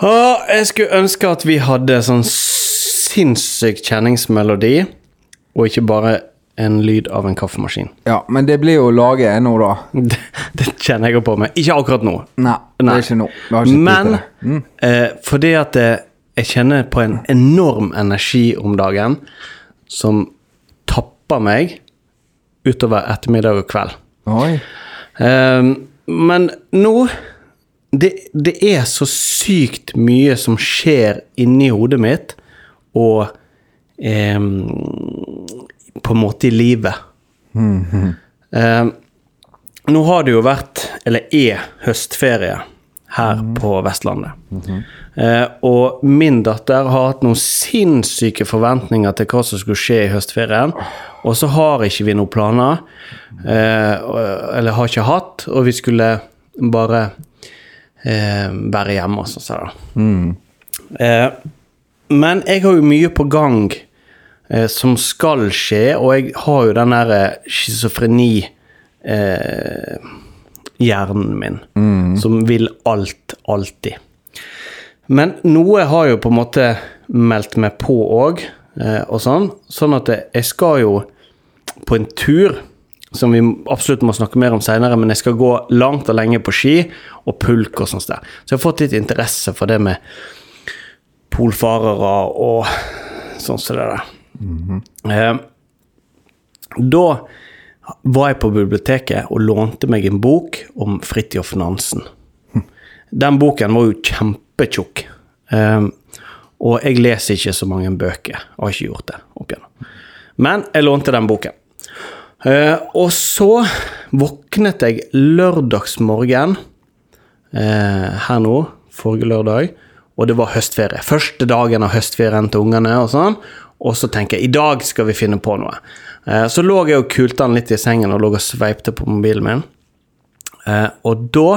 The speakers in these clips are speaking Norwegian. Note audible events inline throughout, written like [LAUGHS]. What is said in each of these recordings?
Å, jeg skulle ønske at vi hadde sånn sinnssyk kjenningsmelodi, og ikke bare en lyd av en kaffemaskin. Ja, men det blir jo å lage nå, da. [LAUGHS] Det, det kjenner jeg jo på meg. Ikke akkurat nå. Nei, det er ikke nå. Men det. Mm. eh, fordi at eh, jeg kjenner på en enorm energi om dagen som tapper meg utover ettermiddag og kveld. Oi. Eh, men nå det, det er så sykt mye som skjer inni hodet mitt, og eh, på en måte i livet. Eh, nå har det jo vært, eller er, høstferie her på Vestlandet. Eh, og min datter har hatt noen sinnssyke forventninger til hva som skulle skje i høstferien. Og så har ikke vi noen planer, eh, eller har ikke hatt, og vi skulle bare være hjemme og sånn. da. Eh, men jeg har jo mye på gang eh, som skal skje, og jeg har jo den der schizofreni-hjernen eh, hjernen min, som vil alt, alltid. Men noe har jo på en måte meldt meg på òg, eh, og sånn. Sånn at jeg skal jo på en tur, som vi absolutt må snakke mer om seinere, men jeg skal gå langt og lenge på ski og pulk og sånt der. Så jeg har fått litt interesse for det med polfarere og sånn som det der. Eh, da var jeg på biblioteket og lånte meg en bok om Fridtjof Nansen. Den boken var jo kjempetjukk. Eh, og jeg leser ikke så mange bøker. Jeg har ikke gjort det opp igjennom. Men jeg lånte den boken. Eh, og så våknet jeg lørdagsmorgen eh, her nå, forrige lørdag, og det var høstferie. Første dagen av høstferien til ungene og sånn. Og så tenker jeg i dag skal vi finne på noe. Eh, så lå jeg og kulte han litt i sengen og lå og sveipte på mobilen min. Og da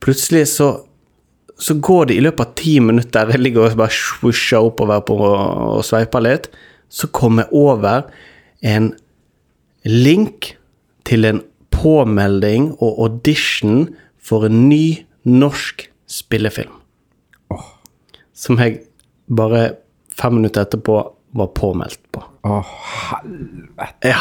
plutselig så så går det i løpet av ti minutter, [LAUGHS] jeg ligger og bare swusher oppover på og sveiper litt, så kommer jeg over en link til en påmelding og audition for en ny norsk spillefilm. Som jeg bare fem minutter etterpå var påmeldt på. Å, helvete. Ja.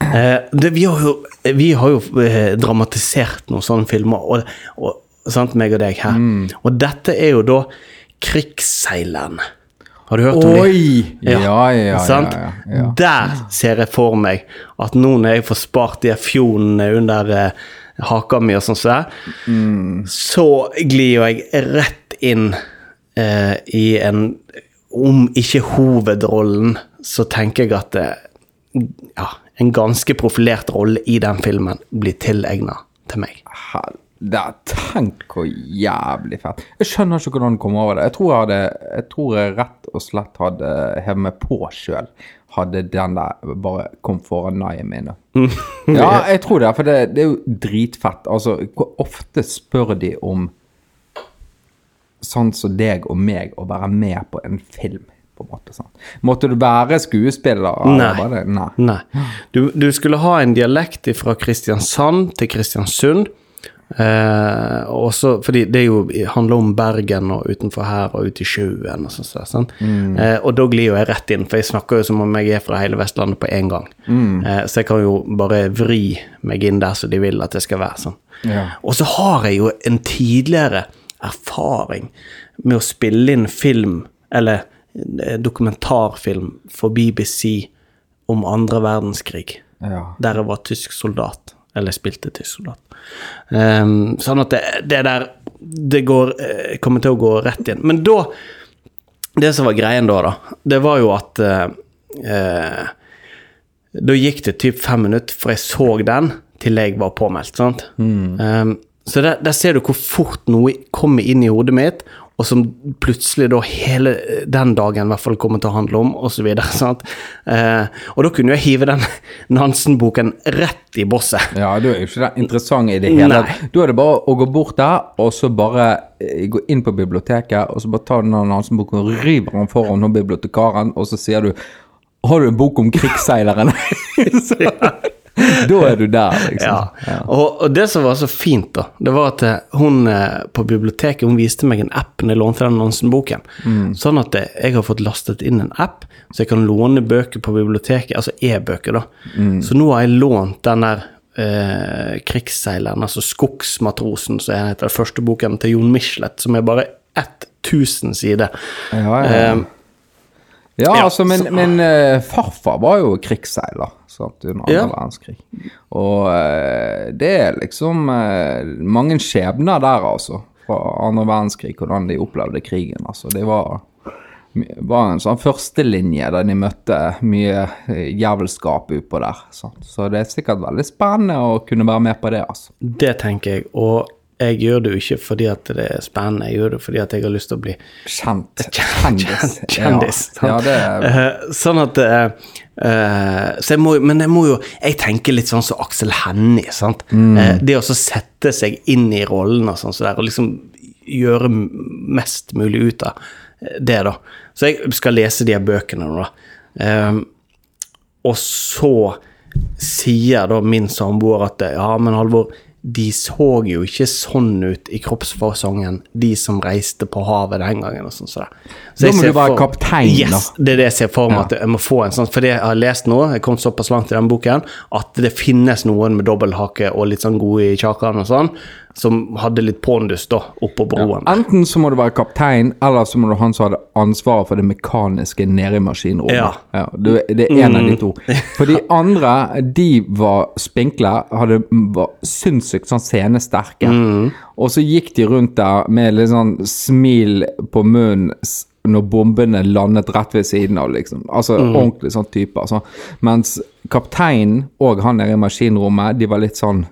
Eh, det, vi har jo, vi har jo eh, dramatisert noen sånne filmer, og, og, sant, meg og deg her. Og dette er jo da Krigsseileren. Har du hørt om det? Oi! Ja, ja, ja. Sant? ja, ja. Der ser jeg for meg at nå når jeg får spart de fjonene under eh, haka mi og sånn så, mm. så glir jeg rett inn eh, i en Om ikke hovedrollen, så tenker jeg at eh, ja, en ganske profilert rolle i den filmen blir tilegna til meg. Hel- det, tenk hvor jævlig fett. Jeg skjønner ikke hvordan du kom over det. Jeg tror jeg, hadde, jeg tror jeg rett og slett hadde hevet meg på sjøl. Hadde den der bare kom foran naien min. [LAUGHS] Ja, jeg tror det, for det, det er jo dritfett. Altså, hvor ofte spør de om sånn som deg og meg å være med på en film? på en måte sånn. Måtte du være skuespiller? Nei. Nei. Nei. Du, du skulle ha en dialekt fra Kristiansand til Kristiansund. Eh, også, fordi det jo, handler om Bergen og utenfor her og ute i sjøen og sånn. Mm. Eh, og da glir jo jeg rett inn, for jeg snakker jo som om jeg er fra hele Vestlandet på en gang. Eh, så jeg kan jo bare vri meg inn der så de vil at det skal være sånn. Ja. Og så har jeg jo en tidligere erfaring med å spille inn film, eller eh, dokumentarfilm for BBC om andre verdenskrig Ja. der jeg var tysk soldat. Eller spilte tysk soldat. Ehm, sånn at det, det der Det går, eh, kommer til å gå rett inn. Men da Det som var greien da, da, det var jo at uh, Da gikk det typ fem minutter fra jeg så den, til jeg var påmeldt. sant? Ehm, så der, der ser du hvor fort noe kommer inn i hodet mitt, og som plutselig da hele den dagen i hvert fall kommer til å handle om, osv. [LAUGHS] Eh, og da kunne jeg hive den [LAUGHS] Nansen-boken rett i bosset. Ja, du er jo ikke det interessant i det hele tatt. Da er det bare å gå bort der, og så bare eh, gå inn på biblioteket, og så bare ta den Nansen-boken og river den foran bibliotekaren, og så sier du Har du en bok om krigsseilerne? [LAUGHS] så, Da er du der, liksom. Ja. Og, og det som var så fint, da, det var at eh, hun eh, på biblioteket hun viste meg en app når jeg lånte den Nansen-boken. Sånn at eh, jeg har fått lastet inn en app, så jeg kan låne bøker på biblioteket, altså e-bøker, da. Så nå har jeg lånt den der eh, krigsseileren, altså Skogsmatrosen, som heter den første boken til Jon Michelet, som er bare 1000 sider. Ja, ja, ja. Eh, Ja, Ja, altså, min, så- min eh, farfar var jo krigsseiler sant, under andre Ja. verdenskrig. Og uh, det er liksom uh, mange skjebner der, altså. Fra andre verdenskrig, hvordan de opplevde krigen. Altså, det var, var en sånn førstelinje der de møtte mye jævelskap utpå der. Sant? Så det er sikkert veldig spennende å kunne være med på det, altså. Det tenker jeg, og jeg gjør det jo ikke fordi at det er spennende, jeg gjør det fordi at jeg har lyst til å bli Kjent. [LAUGHS] Kjendis. kjendis. [LAUGHS] Ja, ja det er Eh, sånn at eh, eh, så jeg må, Men jeg må jo Jeg tenker litt sånn som Aksel Hennie. sant? Mm. Det å sette seg inn i rollen og sånn så der, og liksom gjøre mest mulig ut av det, da. Så jeg skal lese de her bøkene nå, da. Eh, og så sier da min samboer at ja, men Halvor, de så jo ikke sånn ut i kroppsfasongen, de som reiste på havet den gangen. og sånn så. Så Da må du være for- kaptein, da. Det er det jeg ser for meg. at jeg må få en sånn, For det jeg har lest nå, jeg kom såpass langt i den boken, at det finnes noen med dobbelthake og litt sånn gode i kjakan og sånn, som hadde litt pondus da, oppå broen. Enten så må du være kaptein, eller så må du ha han som hadde ansvaret for det mekaniske nede i maskinrommet. Ja. Ja, det er en av de to. [LAUGHS] For de andre, de var spinkle, hadde, var sinnssykt sånn scenesterke. Og så gikk de rundt der med litt sånn smil på munnen når bombene landet rett ved siden av, liksom. Altså ordentlig sånn type. Altså. Mens kapteinen og han nede i maskinrommet, de var litt sånn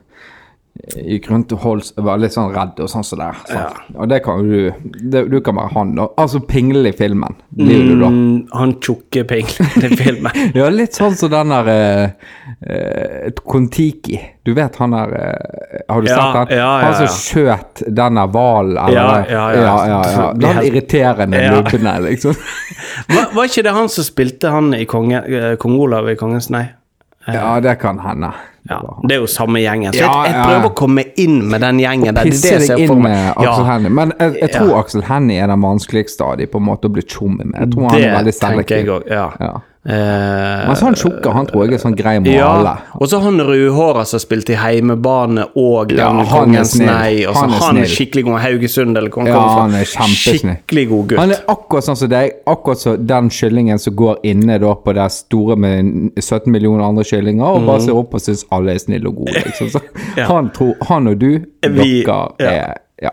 gikk rundt og holdt, var litt sånn redd og sånn som der. Ja. Og det kan jo du det, Du kan være han, da. Altså Pingle i filmen. Blir du da. Mm, han tjukke pinglete filmen. [LAUGHS] Ja, litt sånn som den der eh, Kon-Tiki. Du vet han der uh, Har du Ja, sett den? ja, Han som skjøt den der hvalen, eller Ja, ja, ja. Den irriterende Ja. lubbene, liksom. [LAUGHS] Var, var ikke det han som spilte han i konge, Kong Olav i Kongens Nei? Ja, det kan hende. Ja, det er jo samme gjengen. Så Ja, jeg, jeg ja. prøver å komme inn med den gjengen der. Det er Pisse det deg ser inn med Aksel Ja, Hennie. Men jeg, jeg tror Ja. Aksel Hennie er den vanskeligste av dem å bli tjommi med. Jeg tror han er veldig det tenker jeg selektiv. ja. Eh, Men sånn tjukke, han tror jeg er sånn grei med ja, og så han rødhåra som spilte i Heimebane og Ja, den han Kongens. Nei. Og så Han er han, er skikkelig god. Haugesund eller hvor han Ja, han er. Skikkelig god gutt. Han er akkurat sånn som deg. Akkurat som den kyllingen som går inne da på det store med 17 millioner andre kyllinger, og bare ser opp og syns alle er snille og gode. Liksom. Så Mm. [LAUGHS] Ja. han, tror, han og du, Vi- dere ja. er ja.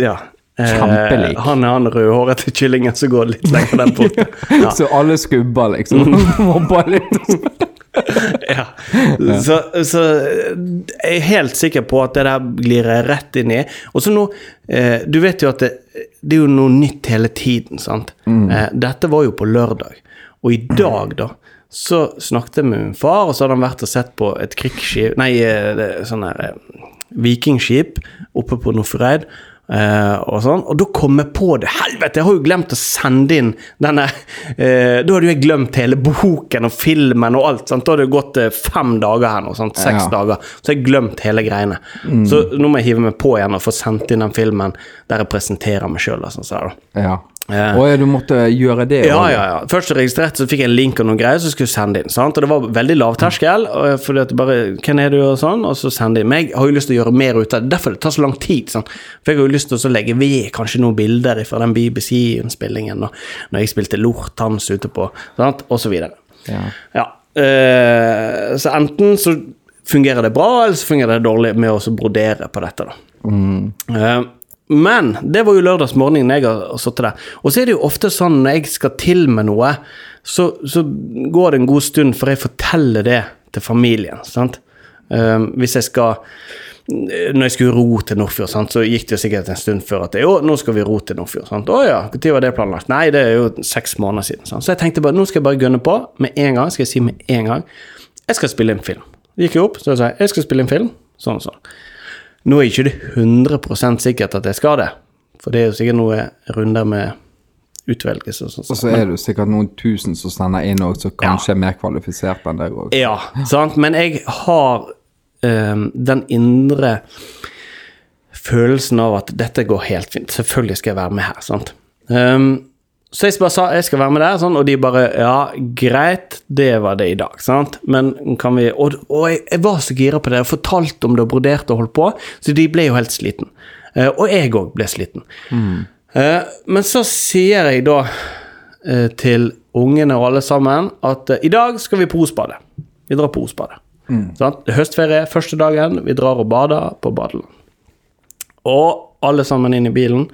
Ja. Eh, Kjempelik. han er han rødhårete kyllingen som går litt lenger den porten. [LAUGHS] Ja. Så alle skubber, liksom. [LAUGHS] Mobber litt. [LAUGHS] ja. Så, så jeg er helt sikker på at det der glir jeg rett inn i. Og så nå eh, Du vet jo at det, det er jo noe nytt hele tiden, sant. Eh, dette var jo på lørdag. Og i dag, da, så snakket jeg med min far, og så hadde han vært og sett på et krigsskip Nei, eh, sånn her eh, vikingskip oppe på Nordfjordeid. Eh, og sånn, og da kom jeg på det. Helvete, jeg har jo glemt å sende inn denne uh, Da hadde jo jeg glemt hele boken og filmen og alt. Sant? Da hadde det gått uh, fem dager her nå. Sant? Seks Ja. dager. Så jeg glemt hele greiene. Så nå må jeg hive meg på igjen og få sendt inn den filmen der jeg presenterer meg sjøl. Sånn, så. Ja. Og ja, du måtte gjøre det Ja, ja, ja. Først registrert, så fikk jeg en link og noen greier som skulle sende inn. Sant? Og det var veldig lavterskel. Fordi at bare Hvem er du? og sånn, og så sende inn. Men jeg har jo lyst til å gjøre mer ut av det. Derfor det tar så lang tid. Sant? For jeg har jo lyst til å legge ved kanskje noen bilder fra den BBC-innspillingen, og når jeg spilte Lortans ute på, sant? og så videre. Ja. Ja. Eh, så enten så fungerer det bra, eller så fungerer det dårlig med å brodere på dette, da. Eh, men det var jo lørdagsmorgen jeg har sittet der. Og så er det jo ofte sånn når jeg skal til med noe, så, så går det en god stund før jeg forteller det til familien. sant? Um, hvis jeg skal når jeg skulle ro til Nordfjord, sant, så gikk det jo sikkert en stund før at jo, nå skal vi ro til Nordfjord. Sant? Å ja, når var det planlagt? Nei, det er jo seks måneder siden. Sant? Så jeg tenkte bare, nå skal jeg bare gønne på med en gang. Skal jeg si med en gang. Jeg skal spille en film. Gikk jeg opp, så jeg sa jeg skal spille en film. Sånn og sånn. Nå er ikke det 100 sikkert at jeg skal det, for det er jo sikkert noe runder med utvelgelse og sånn. Og så er det jo sikkert noen tusen som sender inn òg, som kanskje er mer kvalifisert enn deg òg. Ja, sant? Men jeg har um, den indre følelsen av at dette går helt fint. Selvfølgelig skal jeg være med her. sant? Um, så jeg bare sa jeg skal være med der, sånn, og de bare Ja, greit, det var det i dag, sant? Men kan vi Og, og jeg, jeg var så gira på det, jeg fortalte om det og broderte og holdt på, så de ble jo helt sliten. Eh, og jeg òg ble sliten. Eh, men så sier jeg da eh, til ungene og alle sammen at eh, i dag skal vi på Osbadet. Vi drar på Osbadet. Sant? Er høstferie, første dagen. Vi drar og bader på badeland. Og alle sammen inn i bilen.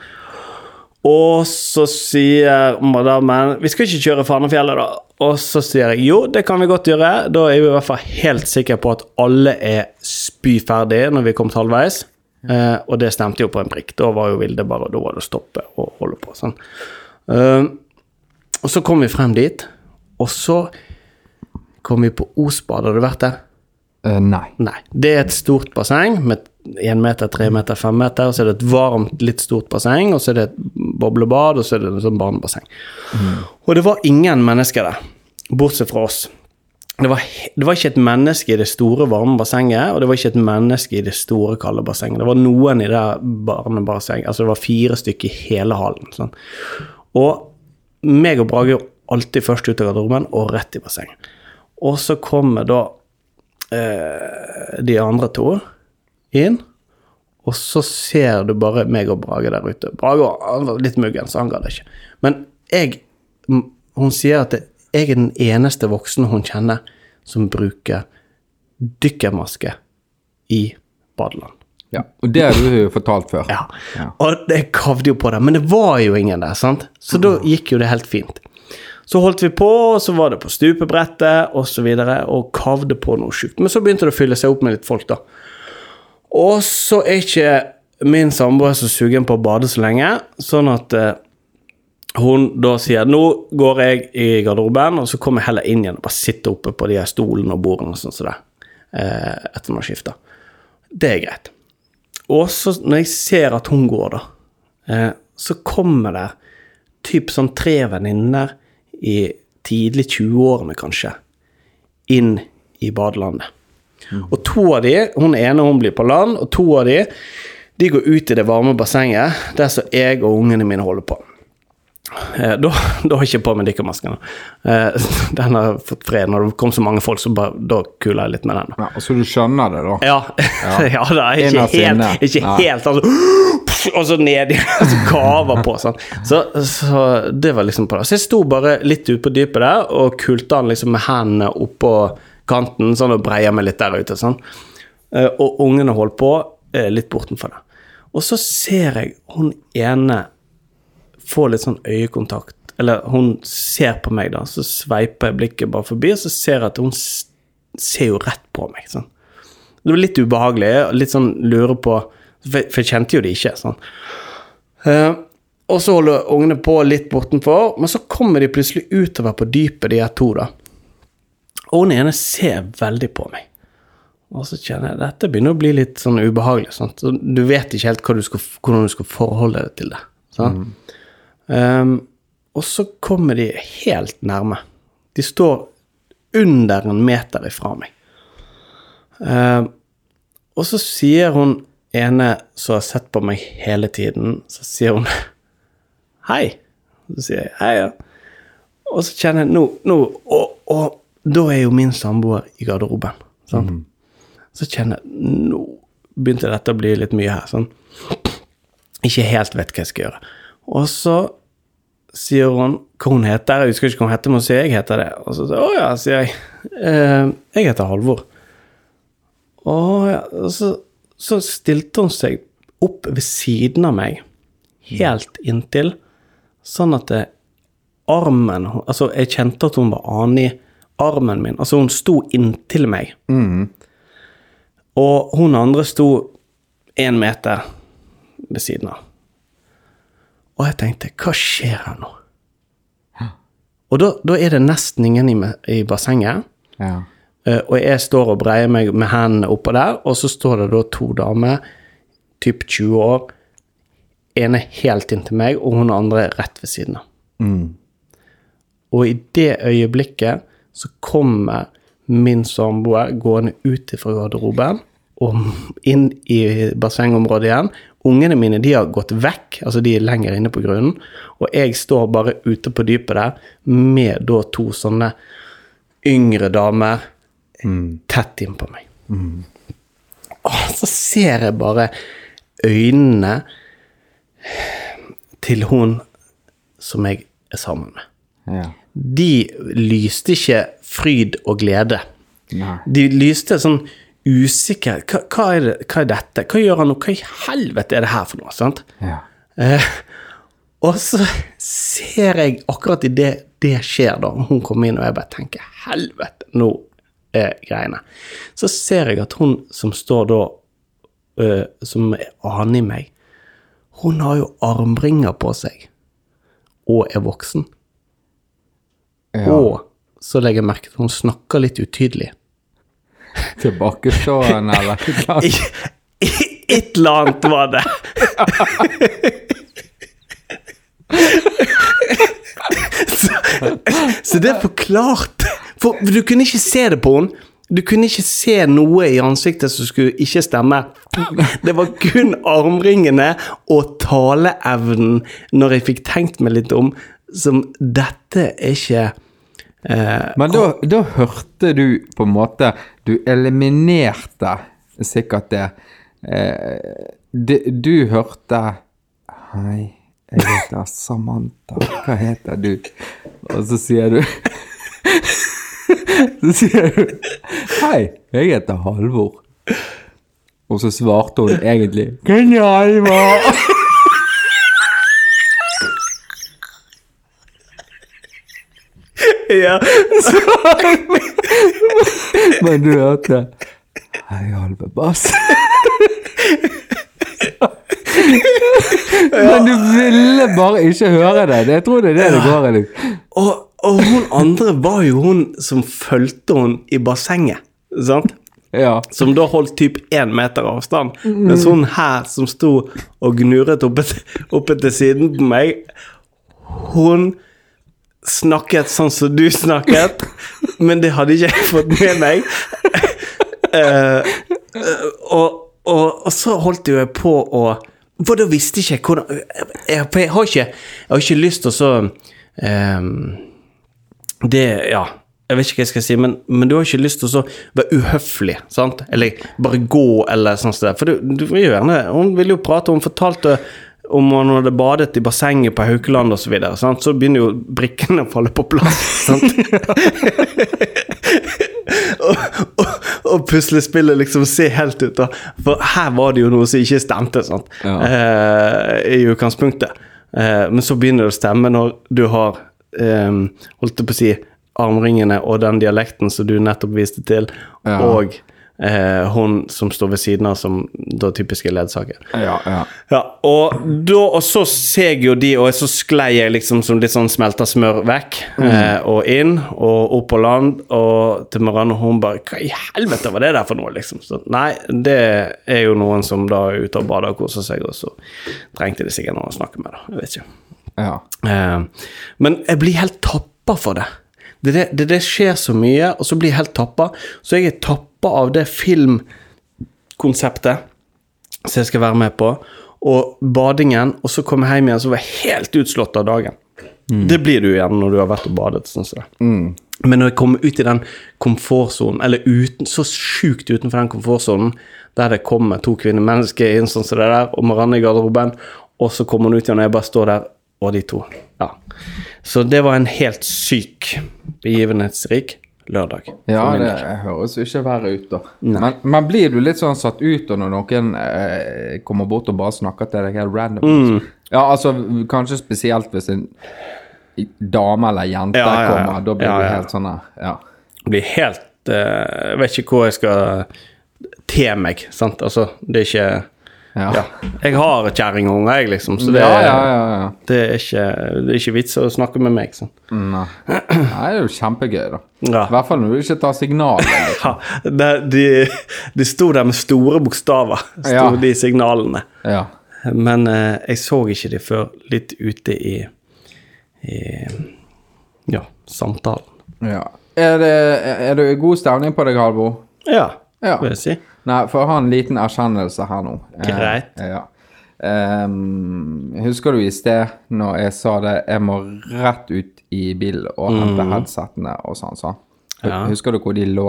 Og så sier madammen Vi skal ikke kjøre Fanefjellet, da. Og så sier jeg jo, det kan vi godt gjøre. Da er vi i hvert fall helt sikre på at alle er spyferdige når vi er kommet halvveis. Eh, og det stemte jo på en prikk. Da var jo Vilde bare Da var det å stoppe og holde på. sånn. Eh, og så kom vi frem dit, og så kom vi på Osbad. Har du vært der? Uh, nei. Nei. Det er et stort basseng med én meter, tre meter, fem meter. og Så er det et varmt, litt stort basseng, og så er det et boblebad, og så er det et sånn barnebasseng. Og det var ingen mennesker der, bortsett fra oss. Det var, det var ikke et menneske i det store, varme bassenget, og det var ikke et menneske i det store, kalde bassenget. Det var noen i det barnebassenget. Altså, det var fire stykker i hele hallen. Sånn. Og meg og Brage er alltid først ut av garderoben og rett i bassenget. Og så kommer da eh, de andre to inn, og så ser du bare meg og Brage der ute. Brage var litt muggen, så han ga det ikke. Men jeg Hun sier at jeg er den eneste voksne hun kjenner som bruker dykkermaske i badeland. Ja. Og det har du jo fortalt før. Ja. Ja. Og jeg kavde jo på det, men det var jo ingen der, sant? Så da gikk jo det helt fint. Så holdt vi på, og så var det på stupebrettet og så videre, og kavde på noe sjukt. Men så begynte det å fylle seg opp med litt folk, da. Og så er ikke min samboer så sugen på å bade så lenge, sånn at eh, hun da sier nå går jeg i garderoben, og så kommer jeg heller inn igjen og bare sitter oppe på de her stolene og bordene sånn som det, eh, etter man skifter. Det er greit. Og så når jeg ser at hun går, da, eh, så kommer det typ sånn tre venninner i tidlig 20-årene, kanskje, inn i badelandet. Og to av de, hun ene hun blir på land, og to av de, de går ut i det varme bassenget, der som jeg og ungene mine holder på. Eh, da, [LAUGHS] da har jeg ikke på meg dykkermaskene. Eh, [LAUGHS] den har fått fred. Når det kom så mange folk, så bare, da kuler jeg litt med den. Ja, så du skjønner det, da? Ja, ja. [LAUGHS] det er ikke Innerst helt, ikke Nei. helt altså, [GASPS] Og så ned igjen, og så kaver på sånn. Så, så det var liksom på det. Så jeg sto bare litt ute på dypet der og kulte han liksom med hendene oppå kanten sånn og breia meg litt der ute. sånn. Eh, Og ungene holdt på eh, litt bortenfor det. Og så ser jeg hun ene få litt sånn øyekontakt. Eller hun ser på meg, da, så sveiper jeg blikket bare forbi, og så ser jeg at hun ser jo rett på meg. sånn. Det var litt ubehagelig, litt sånn lure på For jeg, kjente jo det ikke. sånn. Eh, og så holder ungene på litt bortenfor, men så kommer de plutselig utover på dypet, de her to, da. Og hun ene ser veldig på meg. Og så kjenner jeg dette begynner å bli litt sånn ubehagelig. Sant? Så du vet ikke helt du skal, hvordan du skal forholde deg til det. Sant? Um, og så kommer de helt nærme. De står under en meter ifra meg. Um, og så sier hun ene som har sett på meg hele tiden, så sier hun [LAUGHS] hei. Så sier jeg hei, ja. Og så kjenner jeg nå, nå å, og da er jo min samboer i garderoben. Mm. Så kjenner jeg nå begynte dette å bli litt mye her. Sånn. Ikke helt vet hva jeg skal gjøre. Og så sier hun hva hun heter. Jeg husker ikke hva hun heter, men hun sier jeg heter det. Og så sier å ja, sier jeg. Eh, jeg heter Halvor. Å ja. Og så, så stilte hun seg opp ved siden av meg, helt inntil, sånn at det, armen Altså, jeg kjente at hun var i armen min. Altså, hun sto inntil meg. Og hun andre sto én meter ved siden av. Og jeg tenkte, hva skjer her nå? Og da, da er det nesten ingen i, i bassenget. Ja. Uh, og jeg står og breier meg med hendene oppå der, og så står det da to damer, typ 20 år, ene helt inntil meg, og hun andre rett ved siden av. Og i det øyeblikket så kommer min samboer gående ut fra garderoben og inn i bassengområdet igjen. Ungene mine de har gått vekk, altså de er lenger inne på grunnen. Og jeg står bare ute på dypet der med da to sånne yngre damer tett innpå meg. Og så ser jeg bare øynene til hun som jeg er sammen med. Ja. De lyste ikke fryd og glede. Nei. De lyste sånn usikker hva, hva, er det, hva er dette? Hva gjør han nå? Hva i helvete er det her for noe? sant? Ja. Eh, og så ser jeg akkurat idet det skjer, da, hun kommer inn, og jeg bare tenker helvete, nå er greiene. Så ser jeg at hun som står da, eh, som er aner i meg, hun har jo armringer på seg, og er voksen. Ja. Og så legger jeg merke til at hun snakker litt utydelig. Tilbakestående, eller [LAUGHS] Et eller annet var det. så, så det forklarte For du kunne ikke se det på henne. Du kunne ikke se noe i ansiktet som skulle ikke stemme. Det var kun armringene og taleevnen, når jeg fikk tenkt meg litt om, som Dette er ikke eh, Men da, da hørte du på en måte Du eliminerte sikkert det. Eh, de, du hørte Hei, jeg heter Samantha. Hva heter du? Og så sier du [LAUGHS] Så sier du Hei, jeg heter Halvor. Og så svarte hun egentlig Hvem er Halvor? Ja. [LAUGHS] Men du hørte Hei, Halve Bass. Men du ville bare ikke høre det. Jeg tror det er det det går i. liksom. Og, og hun andre var jo hun som fulgte hun i bassenget. Sant? Ja. Som da holdt typ én meter avstand. Mens hun her som sto og gnuret oppe, oppe til siden på meg, hun snakket sånn som du snakket, men det hadde ikke jeg fått med meg. Uh, og, og, og så holdt jo jeg på å For da visste ikke jeg hvordan jeg, For jeg har ikke, jeg har ikke lyst til å så um, det Ja, jeg vet ikke hva jeg skal si, men, men du har ikke lyst til å så være uhøflig, sant? Eller bare gå, eller sånn som det. For du, du vil jo gjerne Hun ville jo prate, hun fortalte om man hadde badet i bassenget på Haukeland osv. Så, videre, så begynner jo brikkene å falle på plass. [LAUGHS] Sant? [LAUGHS] og, og, og puslespillet liksom ser helt ut, da. For her var det jo noe som ikke stemte, sant? Ja. eh, i utgangspunktet. Eh, men så begynner det å stemme når du har eh, holdt jeg på å si armringene og den dialekten som du nettopp viste til, Ja. og eh, hun som står ved siden av som da typiske ledsager. Ja, ja. Ja, og, da, og så ser jeg jo de, og så sklei jeg liksom som litt sånn smelta smør vekk, eh, og inn, og opp på land, og til Marianne, og hun bare Hva i helvete var det der for noe, liksom? Så nei, det er jo noen som da er ute og bader og koser seg, og så trengte de sikkert noen å snakke med, da. Jeg vet ikke. ja. Eh, men jeg blir helt tappa for det. Det, det, det, det skjer så mye, og så blir jeg helt tappa. Så jeg er tappa av det filmkonseptet som jeg skal være med på, og badingen, og så kom jeg hjem igjen, så var helt utslått av dagen. Det blir du igjen når du har vært og badet. sånn jeg. Mm. Men når jeg kommer ut i den komfortsonen, eller uten, så sjukt utenfor den komfortsonen, der det kommer to kvinnemennesker inn sånn som det der, og Marianne i garderoben, og så kommer hun ut igjen, og jeg bare står der, og de to. Ja. Så det var en helt syk, begivenhetsrik lørdag. Ja, det høres jo ikke verre ut, da. Men, men blir du litt sånn satt ut da når noen eh, kommer bort og bare snakker til deg helt random? Mm. Ja, altså kanskje spesielt hvis en dame eller jente Ja, ja, ja. kommer. Da blir du helt sånn her, ja. blir helt eh, Jeg vet ikke hvor jeg skal te meg, sant. Altså, det er ikke Ja, Ja. Jeg har kjerringunger, jeg, liksom, så det, ja, ja, ja, ja. det, er ikke, det er ikke vits å snakke med meg. Sånn. Nei. Nei, det er jo kjempegøy, da. I hvert fall når du ikke tar signaler. Liksom. [LAUGHS] Ja, det, de, de sto der med store bokstaver, sto de signalene. Ja. Men eh, jeg så ikke de før litt ute i, i ja, samtalen. ja. Er, det, er det god stemning på deg, Halvor? Ja, Ja. vil jeg si. Nei, for jeg har en liten erkjennelse her nå. Eh, Greit. ja. um, husker du i sted når jeg sa det, jeg må rett ut i bilen og hente headsettene og sånn, sånn. Mm. Ja. Husker du hvor de lå?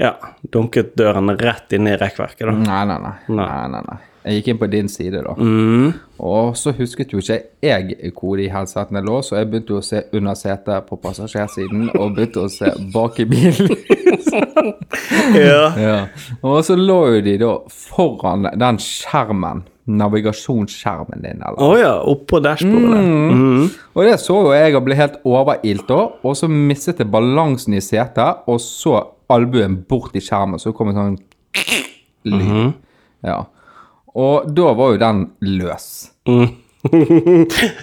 Ja. Dunket døren rett inn i rekkverket, da. Nei, nei, nei. Nei. nei, nei, nei. Jeg gikk inn på din side, da. Mm. Og så husket jo ikke jeg hvor de helsetene lå, så jeg begynte å se under setet på passasjersiden og begynte å se bak i bilen. [LAUGHS] Ja. ja. Og så lå jo de da foran den skjermen, navigasjonsskjermen din, eller? Å ja, oppå dashbordet. Mm. Og det så jo jeg og ble helt overilt da, og så mistet jeg balansen i setet, og så albuen bort i skjermen, så kom en sånn lyd. Ja. Og da var jo den løs. [LAUGHS]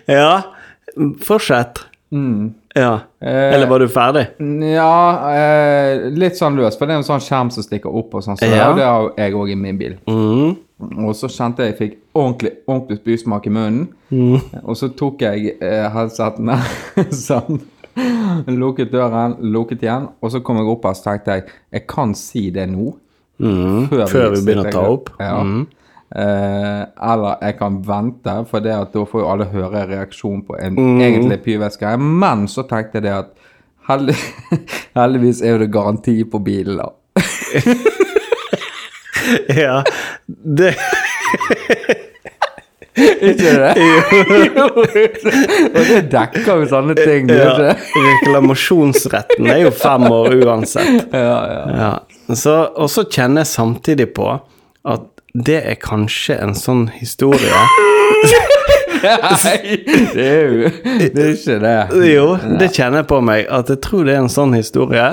Ja. Fortsett. Ja. Eller var du ferdig? Ja, eh, litt sånn løs, for det er en sånn skjerm som stikker opp og sånn, så Ja. det har jeg òg i min bil. Mm. Og så kjente jeg jeg fikk ordentlig, ordentlig spysmak i munnen, og så tok jeg eh, headsetene [LAUGHS] sånn. Lukket døren, lukket igjen, og så kom jeg opp her så tenkte jeg jeg kan si det nå. Mm. Før vi begynner å ta opp. Ja. Mm. Eh, eller jeg kan vente, for det at da får jo alle høre reaksjon på en Mm. egentlig pyveske Men så tenkte jeg det at heldig, [LAUGHS] heldigvis er jo det garanti på bilen, da. [LAUGHS] Ja. Det Ikke det? [LAUGHS] jo. Og det dekker jo sånne ting. ja. Reklamasjonsretten er jo fem år uansett. Ja, ja. Ja. Og så kjenner jeg samtidig på at det er kanskje en sånn historie Nei, [LAUGHS] [LAUGHS] det er jo Det er ikke det. Jo, det kjenner jeg på meg. At jeg tror det er en sånn historie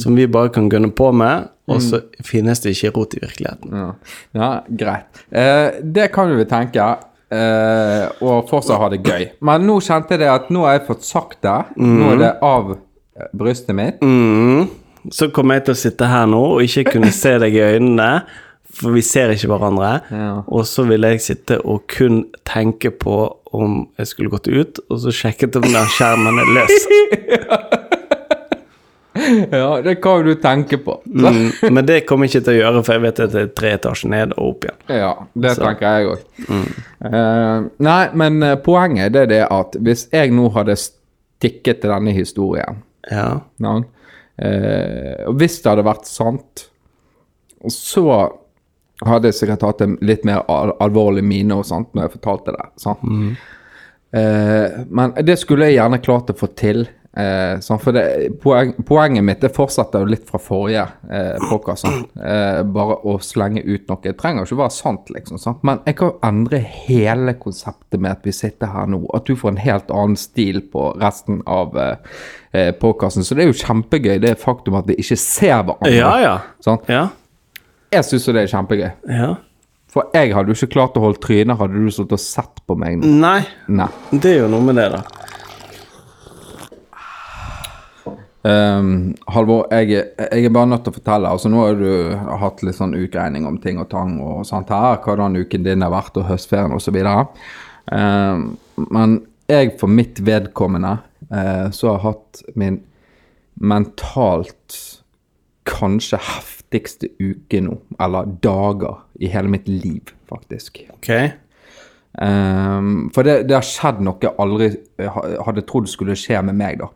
som vi bare kan gunne på med, og så finnes det ikke rot i virkeligheten. Ja, ja greit. Eh, det kan vi tenke. Eh, og fortsatt ha det gøy. Men nå kjente jeg det at nå har jeg fått sagt det. Nå er det av eh, brystet mitt. Mm. Så kommer jeg til å sitte her nå og ikke kunne [LAUGHS] se deg i øynene, for vi ser ikke hverandre. Ja. Og så vil jeg sitte og kun tenke på om jeg skulle gått ut, og så sjekket om den skjermen er løs. [LAUGHS] Ja, det kan du tenke på. Mm. Men det kommer jeg ikke til å gjøre, for jeg vet at det er tre etasjer ned og opp igjen. Ja, det tenker jeg òg. nei, men eh, poenget det er det at hvis jeg nå hadde stikket til denne historien Ja. Ja. uh, og hvis det hadde vært sant, så hadde sikkert hatt en litt mer al alvorlig mine og sånt når jeg fortalte det. Sant? Eh, men det skulle jeg gjerne klart å få til. Eh, sånn, for det, poen, poenget mitt det fortsetter jo litt fra forrige eh, podcast, sånn. Eh, bare å slenge ut noe. Det trenger ikke være sant, liksom. Sant? Men jeg kan endre hele konseptet med at vi sitter her nå. At du får en helt annen stil på resten av eh, podkasten. podcasten. Så det er jo kjempegøy, det faktum at vi ikke ser hverandre. Ja, ja. Sånn? Ja. Jeg syns jo det er kjempegøy. ja. For jeg hadde jo ikke klart å holde trynet hadde du sittet og sett på meg nå. Nei, Nei. det er jo noe med det, da. Um, Halvor, jeg, jeg er bare nødt til å fortelle. altså Nå har du hatt litt sånn utregning om ting og tang og sånt her. Hvordan uken din har vært, og høstferien osv. Um, men jeg for mitt vedkommende uh, så har hatt min mentalt kanskje heftigste uke nå. Eller dager i hele mitt liv, faktisk. Ok. Um, for det, det har skjedd noe jeg aldri hadde trodd skulle skje med meg, da.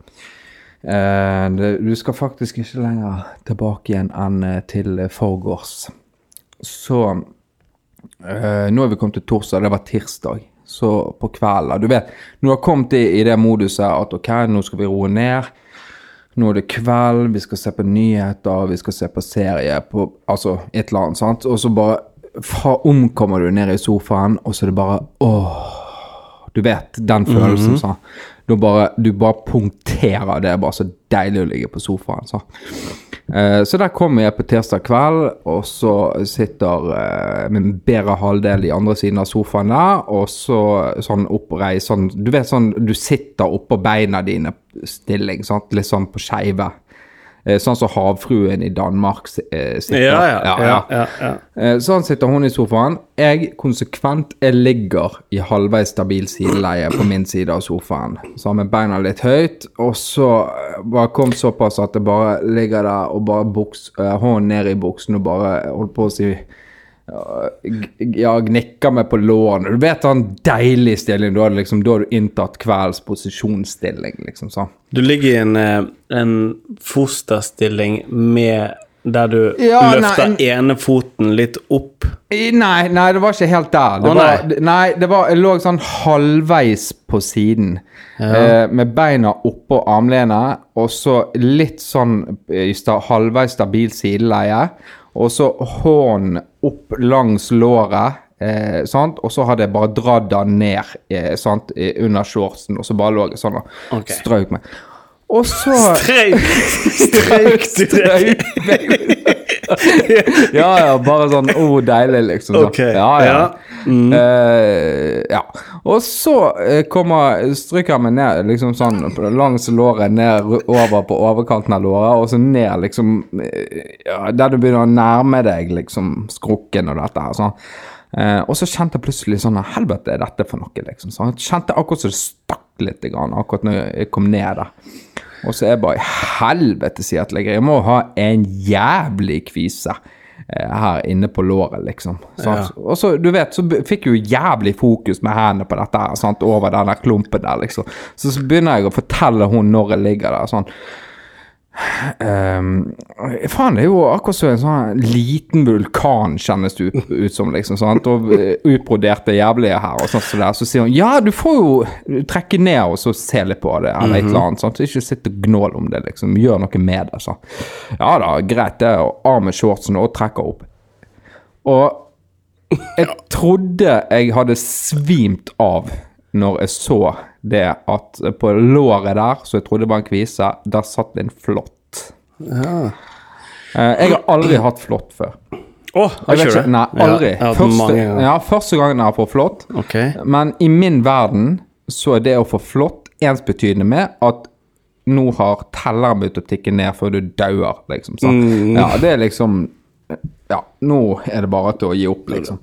Uh, det, du skal faktisk ikke lenger tilbake igjen enn eh, til eh, forgårs. Så uh, Nå er vi kommet til torsdag, det var tirsdag. Så på kvelden Du vet, når du har kommet i, i det moduset at ok, nå skal vi roe ned. Nå er det kveld, vi skal se på nyheter, vi skal se på serie, på, altså et eller annet. sant? Og så bare fra omkommer du ned i sofaen, og så er det bare åh Du vet den følelsen. sånn. Du bare, du bare punkterer. Det er bare så deilig å ligge på sofaen. Så, eh, så der kommer jeg på tirsdag kveld, og så sitter eh, min bedre halvdel i andre siden av sofaen der, og så sånn oppreist sånn Du vet sånn du sitter oppå beina dine stilling, sant? litt sånn på skeive. Eh, sånn som havfruen i Danmark eh, sitter. Ja, ja. ja, ja. Eh, Sånn sitter hun i sofaen. Jeg konsekvent jeg ligger i halvveis stabil sideleie på min side av sofaen. Så har vi beina litt høyt, og så bare kom såpass at jeg bare ligger der og bare buks, hånden ned i buksen og bare holdt på å si ja, gnikka ja, meg på lårene. Du vet den deilige stillingen. Du har liksom, da har du inntatt kveldens posisjonsstilling, liksom sånn. Du ligger i en, eh, en fosterstilling med der du Ja, løfter nei, ene foten litt opp. Nei, nei, det var ikke helt der. Det Å, var, nei. nei, det var, jeg lå sånn halvveis på siden. Eh, med beina oppå armlenet, og så litt sånn i sta, halvveis stabil sideleie. Og så hånden opp langs låret. Eh, sant? Og så hadde jeg bare dratt den ned eh, sant? under shortsen, og så bare lå jeg sånn og okay. strøk meg. Og så [LAUGHS] Streik! Streik [LAUGHS] du deg? [LAUGHS] ja, ja, bare sånn oh, deilig, liksom. sånn. Ok, Ja, ja. ja. Mm. Uh, ja. Og så uh, kommer stryker jeg meg ned liksom sånn langs låret, ned over på overkanten av låret, og så ned liksom uh, Der du begynner å nærme deg liksom skrukken og dette her. sånn. Og så kjente jeg plutselig sånn Helvete, er dette for noe? liksom sånn. Jeg kjente akkurat som det stakk litt grann, akkurat når jeg kom ned der. Og så er jeg bare helvete, sier jeg til deg, Jeg må ha en jævlig kvise her inne på låret, liksom. Ja. Og så, du vet, så fikk jeg jo jævlig fokus med hendene på dette her, over den klumpen der, liksom. Så, så begynner jeg å fortelle hun når jeg ligger der, sånn. Ehm, faen, det er jo akkurat som en sånn liten vulkan, kjennes det ut, ut som, liksom. Sant? Og eh, utbroderte jævlige her, og sånn som det er. Så sier hun ja, du får jo trekke ned og så se litt på det, eller et eller annet. Sant? Så ikke sitt og gnål om det, liksom. Gjør noe med det. Så. Ja da, greit det. Og av med shortsen og trekker opp. Og jeg trodde jeg hadde svimt av når jeg så det at på låret der, så jeg trodde var en kvise, der satt en flått. Ja. Jeg har aldri hatt flått før. Å, har Jeg vet ikke nei, aldri. Ja, jeg første, ja, første gangen jeg har fått flått. Okay. Men i min verden så er det å få flått ensbetydende med at nå har telleren begynt å tikke ned før du dauer, liksom. Mm. Ja, det er liksom Ja, nå er det bare til å gi opp, liksom.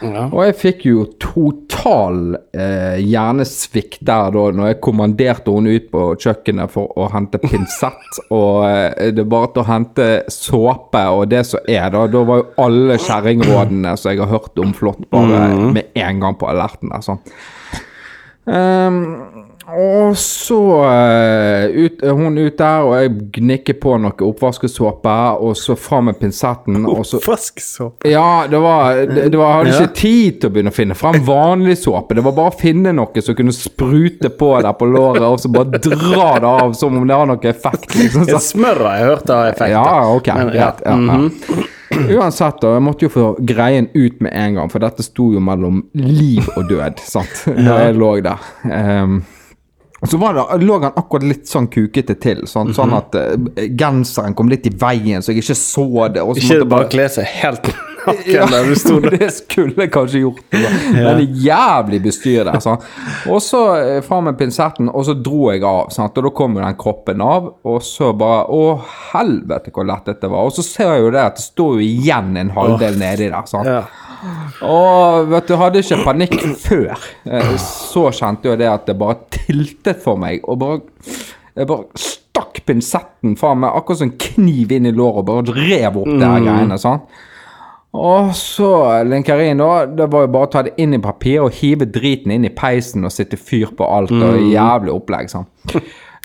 Ja. Og jeg fikk jo total eh, hjernesvikt der da når jeg kommanderte henne ut på kjøkkenet for å hente pinsett. [LAUGHS] og eh, det bare til å hente såpe og det som er, da. Da var jo alle kjerringrådene som jeg har hørt om flott, bare med en gang på alerten Altså. sånn. Og så eh, ut, er hun ut der, og jeg gnikker på noe oppvaskesåpe, og så fram med pinsetten, Oppvaskesåpe? ja, det var, det, det var, hadde Ja. ikke tid til å begynne å finne fram vanlig såpe. Det var bare å finne noe som kunne sprute på der på låret, og så bare dra det av som om det har noe effekt. liksom. Smør har jeg hørt har effekt. ja, ok, Men. Ja, ja. Uansett, da, jeg måtte jo få greien ut med en gang, for dette sto jo mellom liv og død, sant, da [LAUGHS] jeg lå der. Og så var det, lå han akkurat litt sånn kukete til, sånn, sånn Mhm. at uh, genseren kom litt i veien, så jeg ikke så det. Ikke bare kle seg helt naken der du sto der. [LAUGHS] det skulle jeg kanskje gjort. Det var en jævlig bestyr der. Sant? Og så fra fram med pinsetten, og så dro jeg av. Sant? Og da kom jo den kroppen av, og så bare Å, helvete hvor lett dette var. Og så ser jeg jo det at det står jo igjen en halvdel nedi der. Sant? Ja. Og vet du, hadde ikke panikk før. Eh, Så kjente jeg det at det bare tiltet for meg, og bare Jeg bare stakk pinsetten faen meg akkurat som en kniv inn i låret og bare rev opp det her greiene. sånn. Og så linkerin, da. Det var jo bare å ta det inn i papir og hive driten inn i peisen og sitte fyr på alt. og Jævlig opplegg, sånn.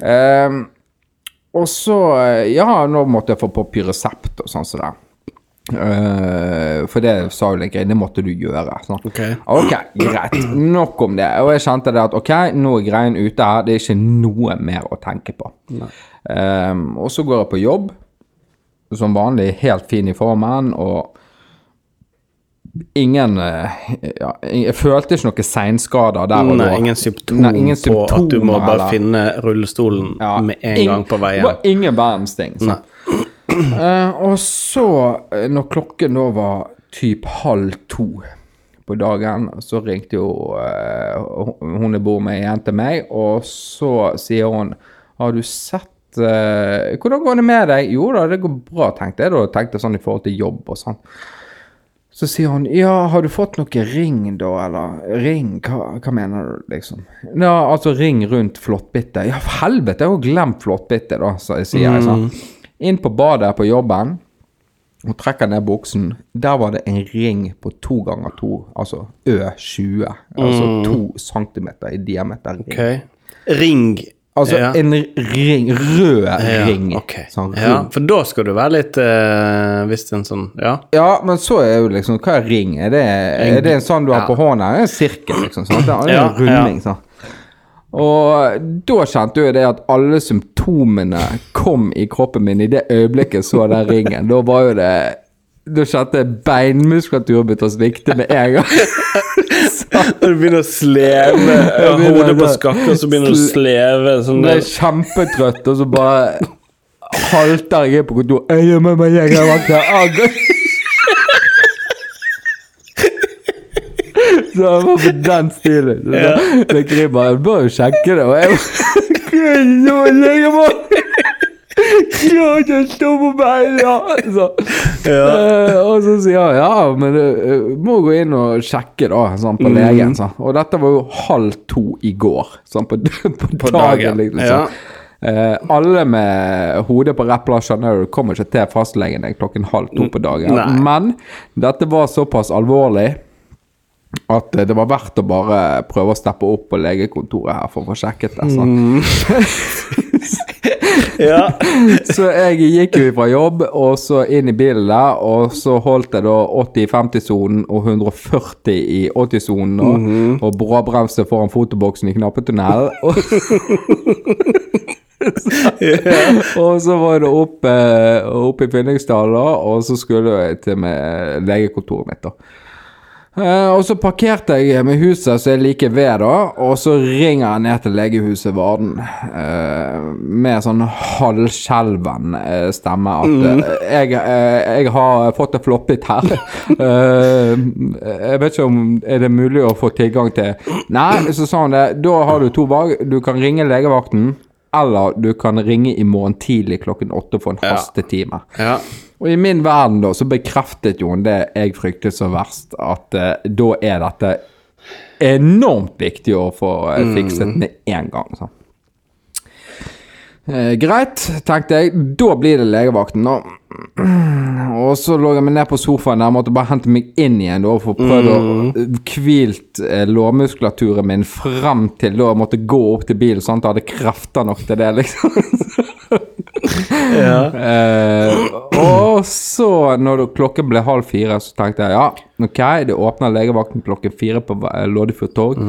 um, [LAUGHS] og så Ja, nå måtte jeg få på Pyresept og sånn som det. Uh, for det sa jo Linkerin, det måtte du gjøre. Sånn. Ok. Ok, greit. Nok om det. Og jeg kjente det at ok, nå er greien ute her. Det er ikke noe mer å tenke på. Um, og så går jeg på jobb, som vanlig helt fin i formen, og ingen eh, ja, Jeg følte ikke noen seinskader der og Nei, da. ingen symptom på at du må bare eller- finne rullestolen Ja, med en gang på Det veien. var ingen verdens ting. Så. [CLEARS THROAT] Eh, og så, eh, når klokken da var typ halv to på dagen, så ringte jo uh, hun jeg bor med igjen til meg, og så sier hun Har du sett uh, hvordan går det med deg? Jo da, det går bra, tenkte jeg da. Tenkte sånn i forhold til jobb og sånn. Så sier hun ja, har du fått noe ring da, eller? Ring, hva, hva mener du, liksom? Ja, altså ring rundt flåttbitte. Ja, for helvete, jeg har glemt flåttbitte, da, så sier jeg sånn. Inn på badet på jobben. Hun trekker ned buksen. Der var det en ring på to ganger to, altså Ø20. Altså to centimeter i diameter. ring. Ok. Ring. Altså ja. en ring, rød ja, ring. ok. Sånn ja, for da skal du være litt eh, Hvis det er en sånn Ja. Ja, men så er jo liksom Hva er ring? Er det, er det en sånn du har på hånda? En sirkel, liksom. Sånn. Det er Ja, en runding, sånn. Og da kjente jeg det at alle symptomene kom i kroppen min i det øyeblikket jeg så den ringen. Da var jo det Da kjente jeg beinmuskulaturen begynte å svikte med en gang. [LAUGHS] Og du begynner å sleve [LAUGHS] hodet på skakken, så begynner du å sleve sånn Ble kjempetrøtt, og så bare halter jeg inn på kontoret. Jeg gjør meg med jegervakter. [LAUGHS] Så jeg var på den stilen. Så Ja. jeg bare Du bør jo sjekke det. Og jeg bare Jeg legger stå jeg på beina! Så, [LAUGHS] eh, og så sier jeg ja, men du må gå inn og sjekke, da, sånn på legen. Så. Og dette var jo halv to i går, sånn på, [LAUGHS] på, På dagen. dagen, Liksom. ja. Uh, alle med hodet på rett plass skjønner du kommer ikke til fastlegen klokken halv to på dagen. Nei. Men dette var såpass alvorlig at eh, det var verdt å bare prøve å steppe opp på legekontoret her for å få sjekket det. sånn. [LAUGHS] Ja. [LAUGHS] Så jeg gikk jo fra jobb og så inn i bilen der, og så holdt jeg da 80 i 50-sonen og 140 i 80-sonen, og, og bråbremse foran fotoboksen i knappetunnelen. [LAUGHS] Og, og så var det opp, opp i Fyllingsdalen, og så skulle jeg til med legekontoret mitt, da. Eh, og så parkerte jeg med huset som er like ved, da, og så ringer jeg ned til legehuset Varden eh, med sånn halvskjelven eh, stemme at eh, jeg, jeg har fått det floppet her. [LAUGHS] Eh, jeg vet ikke om er det mulig å få tilgang til Nei, så sa han det. Da har du to valg. Du kan ringe legevakten, eller du kan ringe i morgen tidlig klokken åtte for en Ja. hastetime. ja. Og i min verden da, så bekreftet jo hun det jeg fryktet så verst, at uh, da er dette enormt viktig å få uh, fikset med en gang. Så. Eh, greit, tenkte jeg. Da blir det legevakten, da. Og så lå jeg meg ned på sofaen der, måtte bare hente meg inn igjen da, for å prøve å hvilt eh, lårmuskulaturen min frem til da jeg måtte gå opp til bilen, sånn at jeg hadde krefter nok til det, liksom. [LAUGHS] ja. Eh, og så, når klokken ble halv fire, så tenkte jeg ja, ok, det åpner legevakten klokken fire på eh, Loddefjord torg.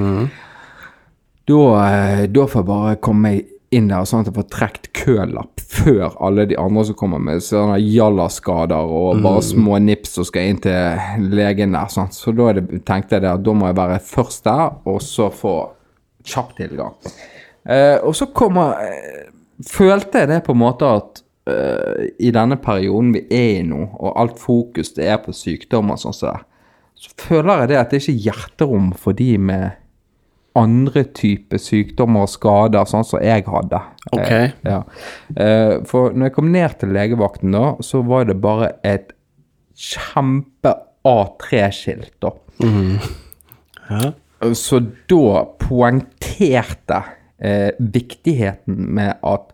Da, eh, da får jeg bare komme meg inn der, sånn at jeg får trukket kølapp før alle de andre som kommer med sånne jallaskader og bare små nips og skal inn til legen der. Sånn. Så da det, tenkte jeg det at da må jeg være først der, og så få kjapp tilgang. Eh, og så kommer eh, Følte jeg det på en måte at eh, i denne perioden vi er i nå, og alt fokus det er på sykdommer sånn som så, så føler jeg det at det ikke er hjerterom for de med andre typer sykdommer og skader, sånn som jeg hadde. Ok. Eh, ja. Eh, for når jeg kom ned til legevakten da, så var det bare et kjempe A3-skilt da. ja. Så da poengterte eh, viktigheten med at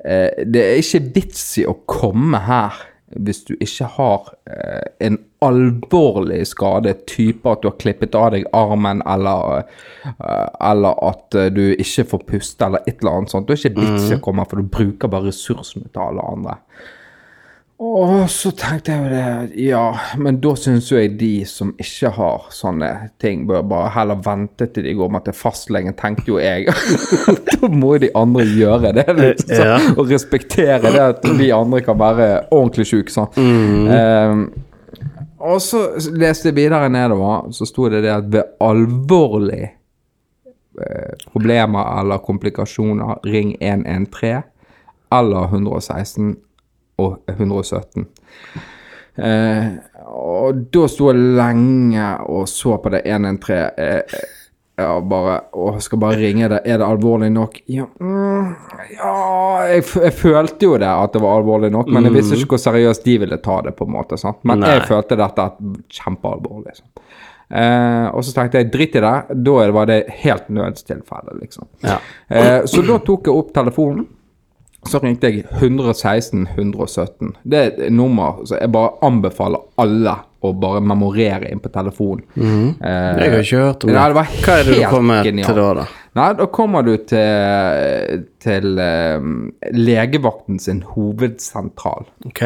eh, det er ikke vits i å komme her hvis du ikke har eh, en alvorlig skade, type at du har klippet av deg armen, eller, eh, eller at eh, du ikke får puste, eller et eller annet sånt. du er ikke vits i å komme, for du bruker bare ressursene til alle andre. Og så tenkte jeg jo det, ja, men da syns jo jeg de som ikke har sånne ting, bør bare heller vente til de går med til fastlegen, tenkte jo jeg. [LAUGHS] da må jo de andre gjøre det, liksom, Ja. og respektere det at vi andre kan være ordentlig syke. Sånn. Ehm, og så leste jeg videre nedover, så sto det det at ved alvorlig eh, problemer eller komplikasjoner, ring 113 eller 116 og 117. Eh, og da sto jeg lenge og så på det 113. Eh, Ja, bare Å, skal bare ringe det. Er det alvorlig nok? Ja, mm, ja jeg, jeg følte jo det, at det var alvorlig nok, men jeg visste ikke hvor seriøst de ville ta det, på en måte. sant? Men Nei. jeg følte dette at kjempealvorlig. sant? Eh, og så tenkte jeg drit i det. Da var det helt nødstilfelle, liksom. Ja. Eh, så da tok jeg opp telefonen. Så ringte jeg 116 117. Det er et nummer så jeg bare anbefaler alle å bare memorere inn på telefonen. Eh, Jeg har ikke hørt om det. Nei, det var Hva er det du kommer genialt. til da, da? Nei, da kommer du til, til um, legevakten sin hovedsentral. Ok.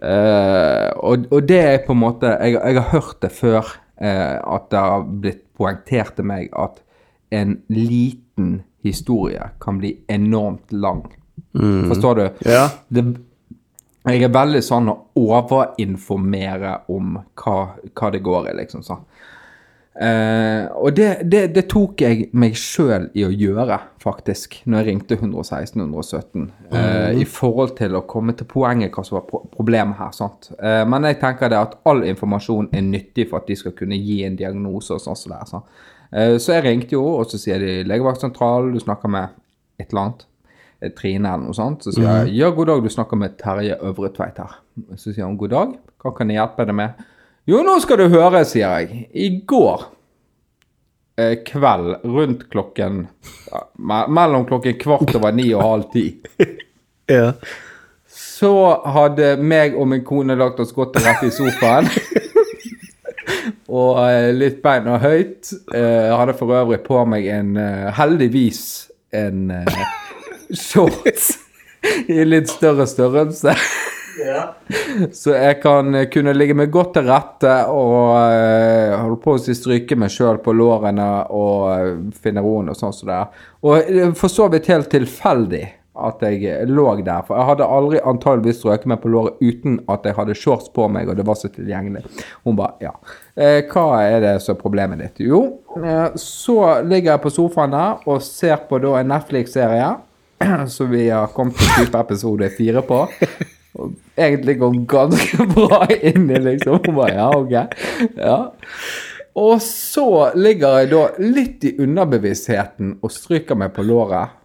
Eh, og, og det er på en måte Jeg, jeg har hørt det før, eh, at det har blitt poengtert til meg at en liten historie kan bli enormt lang. Forstår du? Ja. Det, jeg er veldig sånn å overinformere om hva, hva det går i, liksom. sånn. Eh, og det, det, det tok jeg meg sjøl i å gjøre, faktisk, når jeg ringte 116 117. eh, I forhold til å komme til poenget hva som var pro problemet her. sant? Eh, men jeg tenker det at all informasjon er nyttig for at de skal kunne gi en diagnose og sånn. som det er, sant? Eh, så jeg ringte jo, og så sier de legevaktsentralen, du snakker med et eller annet. Eh, Trine eller noe sånt. Så sier jeg ja, god dag, du snakker med Terje Øvretveit her. Så sier hun god dag, hva kan jeg hjelpe deg med? Jo, nå skal du høre, sier jeg. I går eh, kveld rundt klokken ja, me Mellom klokken kvart over ni og halv ti. [LAUGHS] Ja. Så hadde meg og min kone lagt oss godt til rette i sofaen. [LAUGHS] og eh, litt beina høyt. Eh, hadde for øvrig på meg en eh, Heldigvis en eh, shorts i litt større størrelse. Så jeg kan kunne ligge meg godt til rette og eh, holde på å si stryke meg sjøl på lårene og eh, finne roen og sånn som det er. Og eh, for så vidt helt tilfeldig at jeg lå der, for jeg hadde aldri antageligvis strøket meg på låret uten at jeg hadde shorts på meg og det var så tilgjengelig. Hun bare ja. Eh, hva er det som er problemet ditt? Jo, så ligger jeg på sofaen der og ser på da en Netflix-serie [CLEARS THROAT] som vi har kommet til type episode fire på. Og egentlig går ganske [LAUGHS] bra inni, liksom. Hun bare, ja, ok. Ja. Og så ligger jeg da litt i underbevisstheten og stryker meg på låret.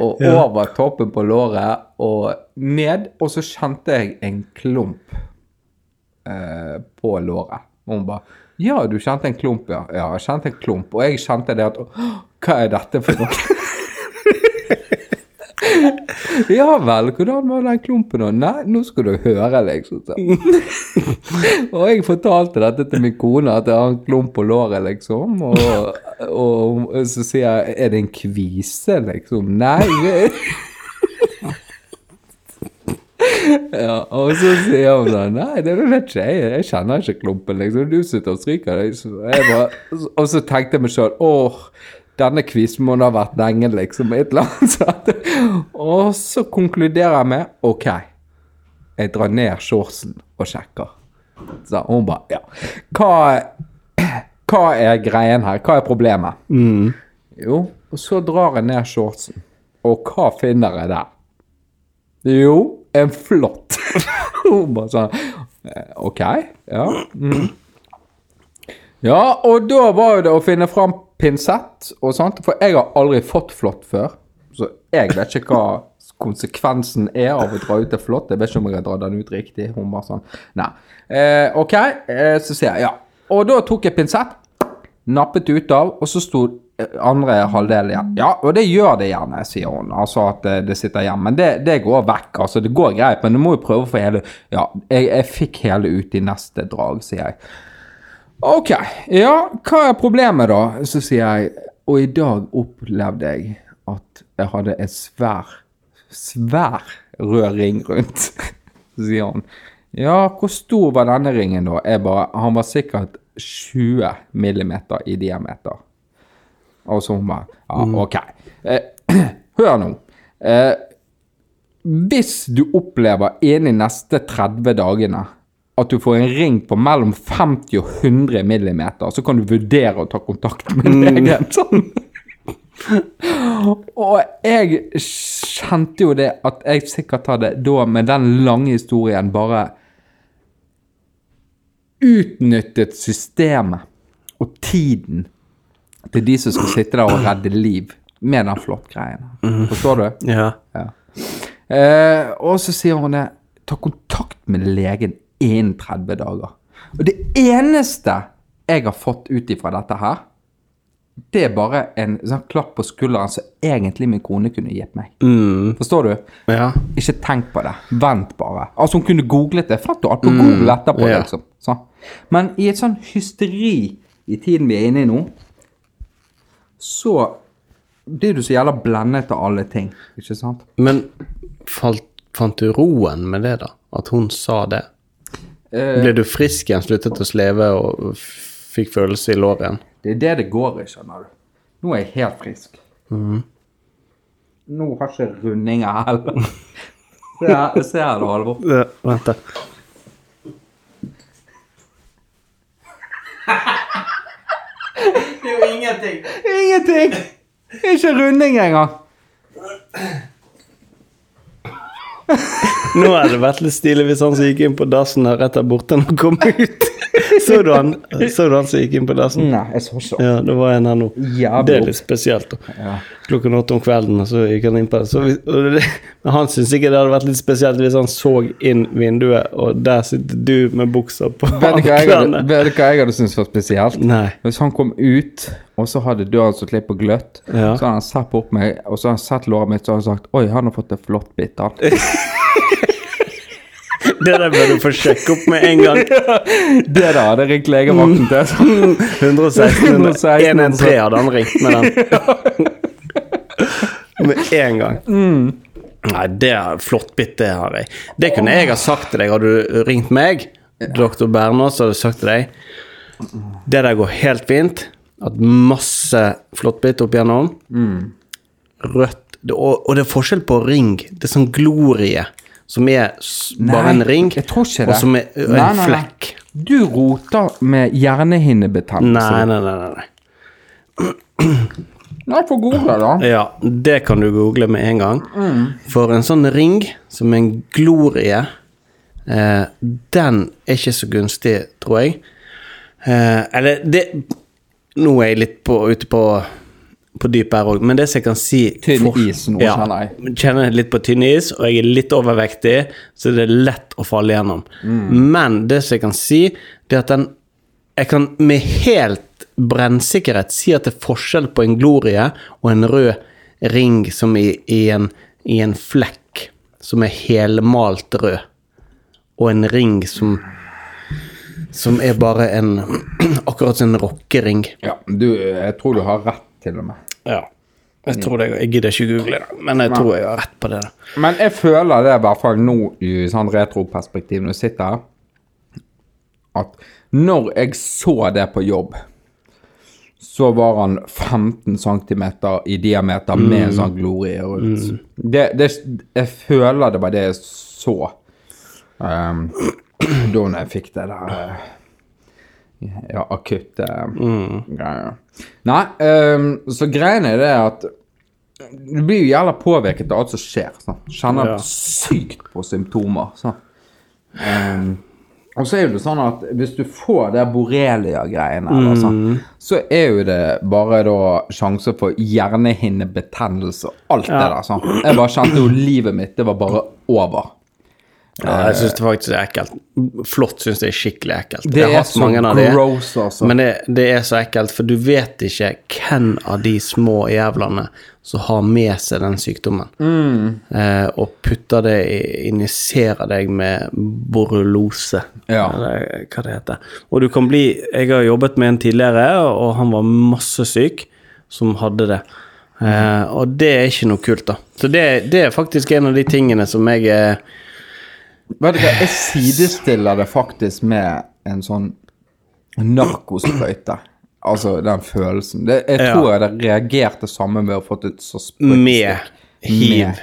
Og over toppen på låret og ned. Og så kjente jeg en klump eh, på låret. Og hun bare Ja, du kjente en klump, ja. Ja, jeg kjente en klump. Og jeg kjente det at Hva er dette for noe? [LAUGHS] [LAUGHS] Ja vel, hvordan var den klumpen? Nei, nå skal du høre, liksom. [LAUGHS] Og jeg fortalte dette til min kone, at jeg har en klump på låret, liksom. Og, og så sier jeg, er det en kvise, liksom? Nei. [LAUGHS] ja, og så sier hun sånn Nei, det vet ikke jeg. Jeg kjenner ikke klumpen, liksom. Du sitter og stryker deg. Og så tenkte jeg meg sjøl Åh, denne kvisen må da ha vært lenge, liksom. Et eller annet [LAUGHS] sånt. Og så konkluderer jeg med OK. Jeg drar ned shortsen og sjekker. Så hun bare Ja. Hva, hva er greien her? Hva er problemet? Jo, og så drar jeg ned shortsen. Og hva finner jeg der? Jo, en flått. [LAUGHS] Hun bare sånn eh, OK, ja. Mm. Ja, og da var jo det å finne fram pinsett og sånt, for jeg har aldri fått flått før. Så jeg vet ikke hva konsekvensen er av å dra ut det flått. Jeg vet ikke om jeg har dratt den ut riktig. Hun bare sånn Nei. Eh, OK, eh, så sier jeg ja. Og da tok jeg pinsett, nappet ut av, og så sto eh, andre halvdel igjen. Ja, og det gjør det gjerne, sier hun. Altså at eh, det sitter igjen. Men det, det går vekk. Altså, det går greit, men du må jo prøve å få hele Ja, jeg, jeg fikk hele ut i neste drag, sier jeg. Ok, ja, hva er problemet da? Så sier jeg, og i dag opplevde jeg at jeg hadde en svær, svær rød ring rundt. [LAUGHS] Så sier han ja, hvor stor var denne ringen da? Jeg bare, han var sikkert 20 millimeter i diameter. Og så hun bare, ja, ok. Eh, [CLEARS THROAT] hør nå. Eh, hvis du opplever innen neste 30 dagene at du får en ring på mellom 50 og 100 millimeter, så kan du vurdere å ta kontakt med legen. [LAUGHS] Sånn. Og jeg kjente jo det at jeg sikkert hadde da med den lange historien bare utnyttet systemet og tiden til de som skal sitte der og redde liv med den flåttgreien. Forstår du? Ja. Ja. Eh, og så sier hun det Ta kontakt med legen innen 30 dager. Og det eneste jeg har fått ut ifra dette her, det er bare en sånn klapp på skulderen som egentlig min kone kunne gitt meg. Forstår du? Ja. Ikke tenk på det. Vent bare. Altså Hun kunne googlet det. Fant og alt på Google etterpå. ja. liksom. Sånn. Men i et sånn hysteri i tiden vi er inne i nå, så blir du så jævla blendet av alle ting. Ikke sant? Men falt, fant du roen med det, da? At hun sa det? Eh, Ble du frisk igjen, sluttet å sleve og fikk følelse i låret igjen? Det er det det går i, skjønner du. Nå er jeg helt frisk. Nå har ikke rundinger heller. [LAUGHS] Se her, se her da, Halvor. Ja, Vent, da. Det er jo ingenting. Ingenting! Ikke runding engang. Nå hadde det vært litt stilig hvis han som gikk inn på dassen her rett der borte når han kom ut. Så du han, så du han som gikk inn på dassen? Nei, jeg så ikke. Ja, det var en her nå. Jævlig Det er litt spesielt. da. Ja. Klokken åtte om kvelden, og så gikk han inn på det. Så vi, og det men han syntes ikke det hadde vært litt spesielt hvis han så inn vinduet, og der sitter du med buksa på anklene. vet du hva jeg hadde syntes var spesielt? Nei. Hvis han kom ut, og så hadde døren stått litt på gløtt, Ja. så hadde han sett på meg, og så hadde han sett låret mitt, så hadde han sagt Oi, han har fått en flott bit, han. [LAUGHS] Det der bør du få sjekke opp med en gang. [LAUGHS] Det da hadde jeg ringt legevakten til. 116 116, 113 hadde han ringt med den. [LAUGHS] Med en gang. Nei, det er flott bitt, det har jeg. Det kunne jeg ha sagt til deg. Hadde du ringt meg, doktor Bernås, hadde jeg sagt til deg Det der går helt fint. Hatt masse flåttbitt opp igjennom. Rødt og, og det er forskjell på ring. Det er sånn glorie, som er bare en ring, og som er en Nei, nei, nei. flekk. Du roter med hjernehinnebetennelse. Nei, nei, nei. nei. Nei, [CLEARS THROAT] google, da. Ja, det kan du google med en gang. For en sånn ring som en glorie, eh, den er ikke så gunstig, tror jeg. Eh, eller det Nå er jeg litt på, ute på, på dypet her òg, men det som jeg kan si Tynn is nå, ja, kjenner jeg. Kjenner litt på tynn is, og jeg er litt overvektig, så det er lett å falle gjennom. Men det som jeg kan si, det er at den Jeg kan med helt brennsikkerhet si at det er forskjell på en glorie og en rød ring som i, i, en, i en flekk som er helmalt rød, og en ring som som er bare en [CLEARS THROAT] Akkurat som en rockering. Ja, du, jeg tror du har rett, til og med. Ja. Jeg tror det, jeg gidder ikke google det, men jeg tror jeg har rett på det. Men jeg føler det i hvert fall nå i sånn retroperspektiv når jeg sitter her, at når jeg så det på jobb, så var han 15 cm i diameter med en sånn glorie rundt. Det, det, jeg føler det var det jeg så um, [CLEARS THROAT] da jeg fikk det der eh, ja, akutte greier. Nei, um, så greien er det at du blir jo jævla påvirket av alt som skjer. Sånn. Kjenner Ja. sykt på symptomer. Sånn. Um, og så er det sånn at hvis du får det borrelia-greiene, mm. sånn, så er jo det bare da sjanse for hjernehinnebetennelse og alt det der. Sånn. Jeg bare kjente jo livet mitt, det var bare over. Ja, jeg syns det faktisk er ekkelt. Flått syns jeg er skikkelig ekkelt. Det Jeg har er hatt så mange av de, gross, altså. Men det, det er så ekkelt, for du vet ikke hvem av de små jævlene som har med seg den sykdommen, Mm. eh, og putter det injiserer deg med borrelose, Ja. eller hva det heter. Og du kan bli Jeg har jobbet med en tidligere, og han var masse syk som hadde det. Eh, og det er ikke noe kult, da. Så det, det er faktisk en av de tingene som jeg eh, Vet du hva, jeg sidestiller det faktisk med en sånn narkosprøyte. Altså den følelsen. Det, jeg Ja. tror jeg hadde reagert det samme med å fått et så Med hiv. Med,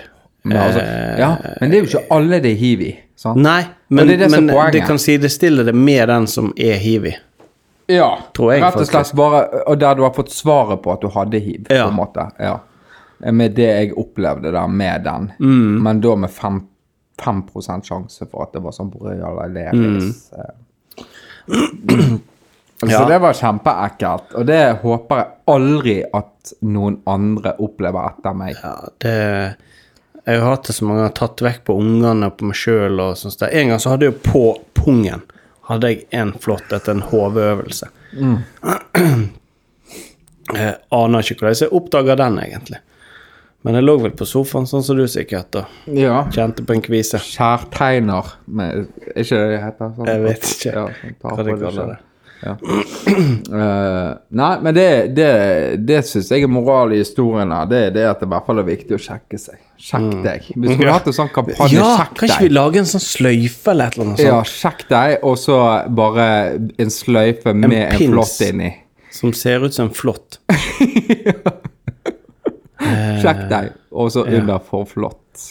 med, altså, ja, men det er jo ikke alle det er hiv i. Sant? Nei, men, det det men det kan sidestille det med den som er hiv i. Ja, Tror jeg rett og slett bare Og der du har fått svaret på at du hadde hiv, Ja. på en måte. Ja. Med det jeg opplevde der med den. Mm. Men da med 5, 5 sjanse for at det var sånn borreliasis. Mm. eh. [CLEARS THROAT] Så Ja. det var kjempeekkelt, og det håper jeg aldri at noen andre opplever etter meg. Ja, det Jeg har hatt det så mange ganger, tatt vekk på ungene og på meg sjøl og sånt. En gang så hadde jeg jo på pungen hadde jeg en flott etter en hodeøvelse. Mm. jeg [CLEARS THROAT] aner ikke hvordan jeg oppdaga den, egentlig. Men jeg lå vel på sofaen, sånn som du sikkert, da. Ja. kjente på en kvise. Kjærtegner, Er ikke det det heter? Sånn, Jeg vet ikke Ja, sånn, hva de kaller det. Ja. Uh, [CLEARS THROAT] nei, men det, det, det syns jeg er moral i historien her. Det er det at det i hvert fall er viktig å sjekke seg. Sjekk deg. Vi skulle hatt en sånn kampanje. Ja, sjekk kan ikke vi lage en sånn sløyfe eller et eller annet sånt? Ja, sjekk deg, og så bare en sløyfe med en, pins. flott inni. Som ser ut som en flått. [LAUGHS] Sjekk deg, og så under for flott.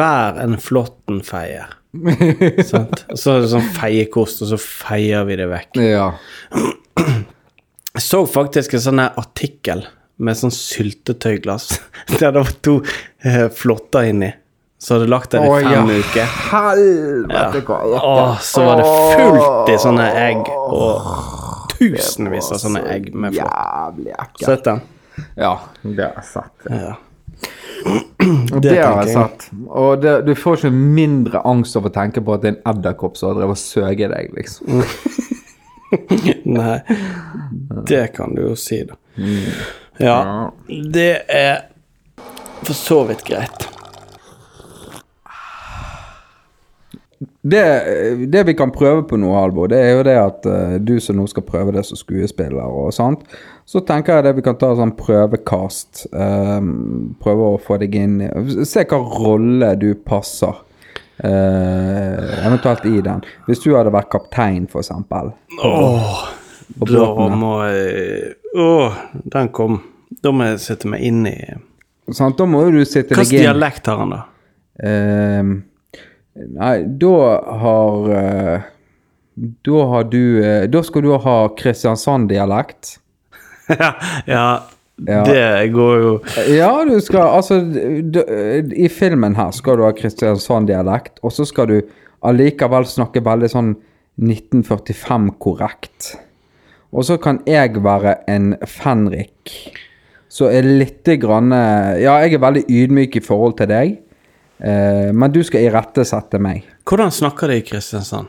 Vær en flåttenfeier. [LAUGHS] Sant? Så er det sånn feiekost, og så feier vi det vekk. Ja. Jeg så faktisk en sånn artikkel med sånn syltetøyglass [LAUGHS] der det var to eh, flåtter inni. Så hadde lagt den i fem ja. uker. Helvete, hva Åh, så var det fullt i sånne egg, og tusenvis av sånne egg med flått. Sett den? Ja, det har jeg sett. Ja. Det, Det har jeg satt. sett. Og det, du får ikke mindre angst av å tenke på at det er en edderkopp som har drevet og søget deg, liksom. [LAUGHS] Nei, det kan du jo si, da. Mm. Ja, det er for så vidt greit. Det, det vi kan prøve på nå, Halvor, det er jo det at uh, du som nå skal prøve det som skuespiller og sånt, så tenker jeg det vi kan ta sånn prøvekast. Um, prøve å få deg inn Se hva rolle du passer. Uh, eventuelt i den. Hvis du hadde vært kaptein, for eksempel. Åh, da må jeg Åh, den kom. Da må jeg sette meg inn i Sånn, Da må jo du sitte deg inn. dialekt har han, da? Ehm, nei, da har eh, Da har du eh, Da skal du ha Kristiansand-dialekt. [LAUGHS] ja, ja, Ja. det går jo Ja, du skal Altså, du, i filmen her skal du ha Kristiansand-dialekt, og så skal du allikevel snakke veldig sånn 1945-korrekt. Og så kan jeg være en fenrik, så er lite grann Ja, jeg er veldig ydmyk i forhold til deg, eh, men du skal irettesette meg. Hvordan snakker de i Kristiansand?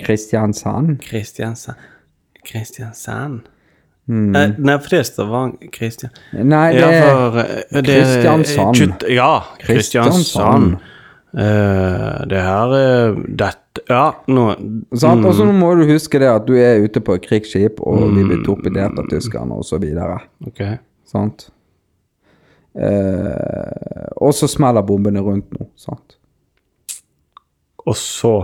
Kristiansand? Kristiansand Kristiansand? Mm. Eh, nei, for det er Stavanger Kristian... Nei, det er eh, det er- Kristiansand. Ja, Kristiansand. Eh, det her er dette Ja, nå Sant? Og så må du huske det at du er ute på et krigsskip, og vi blir torpedert av tyskerne, og så videre. Ok. Sant? Eh, og så smeller bombene rundt nå, sant? Og så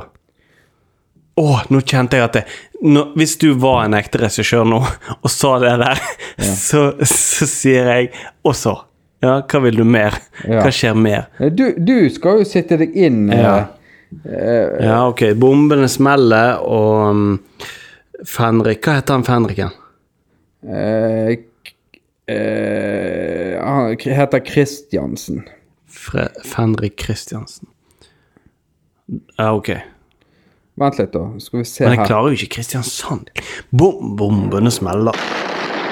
Å, nå kjente jeg at det nå, Hvis du var en ekte regissør nå [LAUGHS] og sa det der, [LAUGHS] så, så sier jeg og så. Ja, hva vil du mer? Ja. Hva skjer mer? Eh, Du, du skal jo sitte deg inn eh, Ja. Ja, ok. Bombene smeller, og um, Fenrik Hva heter han Fenriken? k- eh, Han heter Kristiansen. Fre Fenrik Kristiansen. Ja, ok. Vent litt, da. Skal vi se her. Men jeg her. klarer jo ikke Kristiansand. Bom bombene smeller.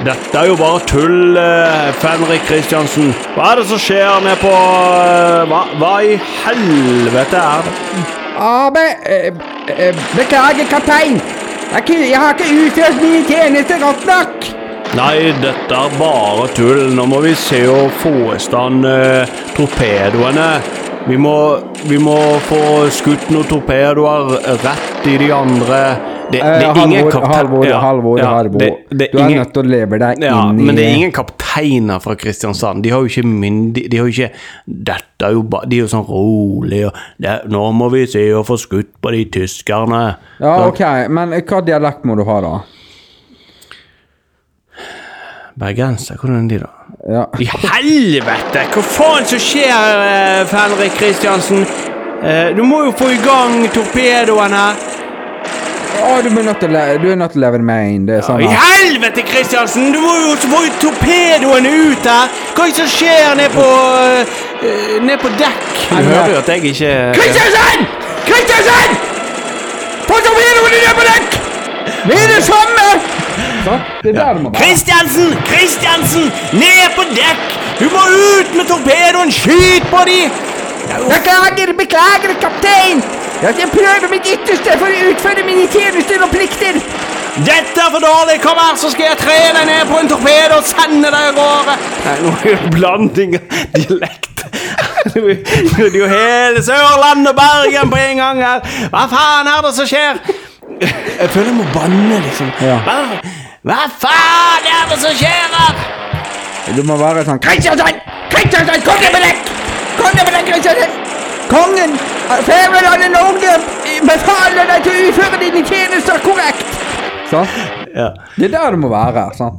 Dette er jo bare tull, eh, Fenrik Kristiansen. Hva er det som skjer nede på eh, hva, hva i helvete er det? Ah, be, eh, eh, beklager, kaptein. Jeg, har ikke utført mine tjenester godt nok. Nei, dette er bare tull. Nå må vi se å få i stand eh, torpedoene. Vi må, vi må få skutt noen torpedoer rett i de andre. Det, det er ingen kaptein... Halvor, Ja, Halvor, ja, Halvor. det- det Du er ingen- nødt til å leve deg Ja, inn i men det er ingen kapteiner fra Kristiansand. De har jo ikke myndig... De har jo ikke Dette er jo bare De er jo sånn rolig og det, Nå må vi se å få skutt på de tyskerne. Ja, ok, men hva dialekt må du ha, da? Bergenser, hvordan er de, da? Ja. I helvete! Hva faen som skjer, eh, Fenrik Kristiansen? Eh, du må jo få i gang er nødt til å du er nødt til å leve med inn. Det er sånn I helvete, Kristiansen! Du må jo få torpedoen ut her! Hva er det som skjer ned på uh, Ned på dekk? Du hører jo at jeg ikke Kristiansen! Kristiansen! Få torpedoene ned på dekk! Vi er det samme! Sant? Det er der det må være. Kristiansen! Kristiansen! Ned på dekk! Du må ut med torpedoen! Skyt på de! Beklager, beklager, kaptein! Jeg prøver mitt ytterste for å utføre mine tjenester og plikter. Dette er for dårlig! Kom her, så skal jeg tre deg ned på en torpedo og sende deg av gårde! Nei, nå er det blanding av dialekt. Det er jo hele Sørlandet og Bergen på en gang her. Hva faen er det som skjer? Jeg føler jeg må banne, liksom. Ja. Hva, faen er det som skjer her? Du må være sånn Kristiansand! Kristiansand, kongen på dekk! Kongen på deg, Kristiansand! Kongen, fedrelandet Norge, befaler deg til å utføre dine tjenester korrekt! Sånn. Ja. Det er der du må være. sånn.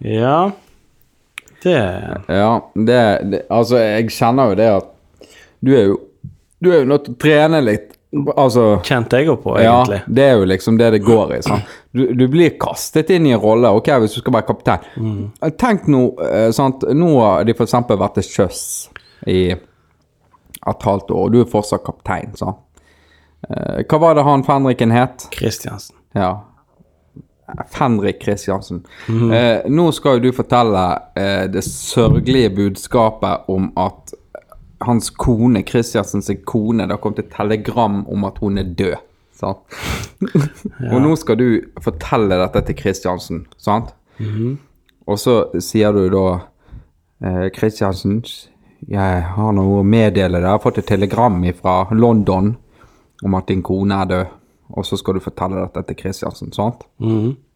ja. Det Ja, det, det Altså, jeg kjenner jo det at du er jo Du er jo nødt til å trene litt. Altså kjente jeg også på, Ja, det er jo liksom det det går i. Sånn. Du, du blir kastet inn i en rolle, ok, hvis du skal være kaptein. Mm. Tenk nå, eh, sant? Nå har de eksempel vært til sjøs i et halvt år, og du er fortsatt kaptein? Eh, Hva var det han Fenriken het? Kristiansen. Ja. Fenrik Kristiansen. eh, nå skal jo du fortelle eh, det sørgelige budskapet om at hans kone, Kristiansens kone, det har kommet et telegram om at hun er død. Sant? [LAUGHS] Og nå skal du fortelle dette til Kristiansen, sant? Og så sier du da eh, Kristiansen, jeg har noe å meddele deg. Jeg har fått et telegram fra London om at din kone er død. Og så skal du fortelle dette til Kristiansen, sant?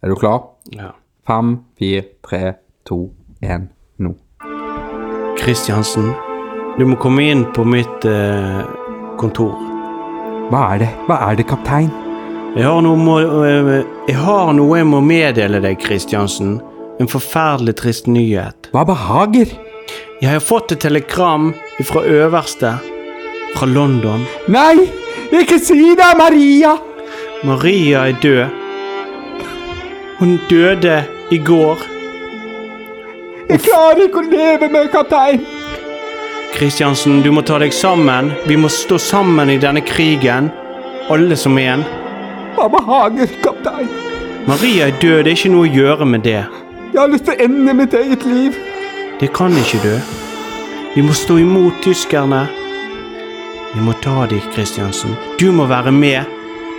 Er du klar? Ja. Fem, fire, tre, to, én, nå. Kristiansen, du må komme inn på mitt eh, kontor. Hva er det? Hva er det, kaptein? Jeg har, noe må, eh, jeg har noe jeg må meddele deg, Kristiansen. En forferdelig trist nyhet. Hva behager? Jeg har fått et telegram fra øverste fra London. Nei, ikke si det, Maria! Maria er død. Hun døde i går. Jeg klarer ikke å leve med kaptein. Kristiansen, du må ta deg sammen. Vi må stå sammen i denne krigen. Alle som en. Mamma behager, kaptein? Maria er død, det er ikke noe å gjøre med det. Jeg har lyst til å ende mitt eget liv. Det kan ikke du. Vi må stå imot tyskerne. Vi må ta dem, Kristiansen. Du må være med.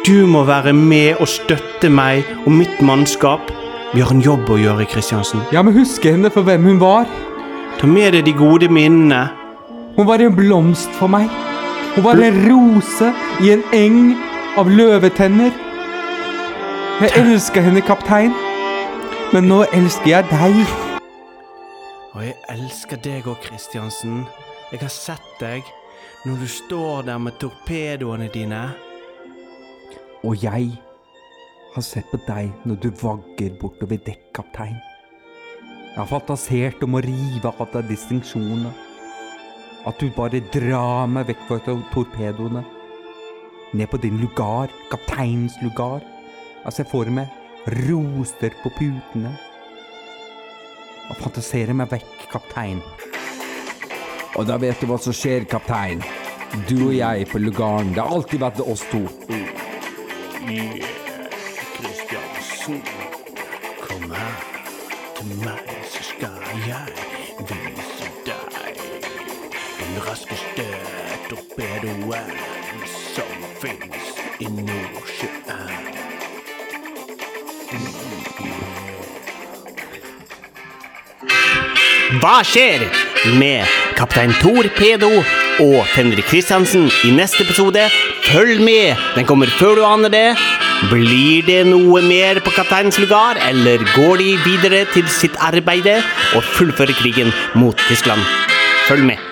Du må være med og støtte meg og mitt mannskap. Vi har en jobb å gjøre, Kristiansen. Ja, men huske henne for hvem hun var. Ta med deg de gode minnene. Hun var en blomst for meg. Hun var en rose i en eng av løvetenner. Jeg elsker henne, kaptein. Men nå elsker jeg deg. Og jeg elsker deg òg, Kristiansen. Jeg har sett deg når du står der med torpedoene dine. Og jeg har sett på deg når du vagger bortover dekk, kaptein. Jeg har fantasert om å rive av deg distinksjonene. At du bare drar meg vekk fra tor- torpedoene. Ned på din lugar, kapteinens lugar. Jeg ser for meg roser på putene. Og fantaserer meg vekk, kaptein. Og da vet du hva som skjer, kaptein. Du og jeg på lugaren. Det har alltid vært oss to. Kristiansen, kom her til meg, så skal jeg raskeste torpedoen som fins i Nordsjøen. Hva skjer med kaptein Torpedo og Fenrik Kristiansen i neste episode? Følg med, den kommer før du aner det. Blir det noe mer på kapteinens lugar, eller går de videre til sitt arbeide og fullfører krigen mot Tyskland? Følg med.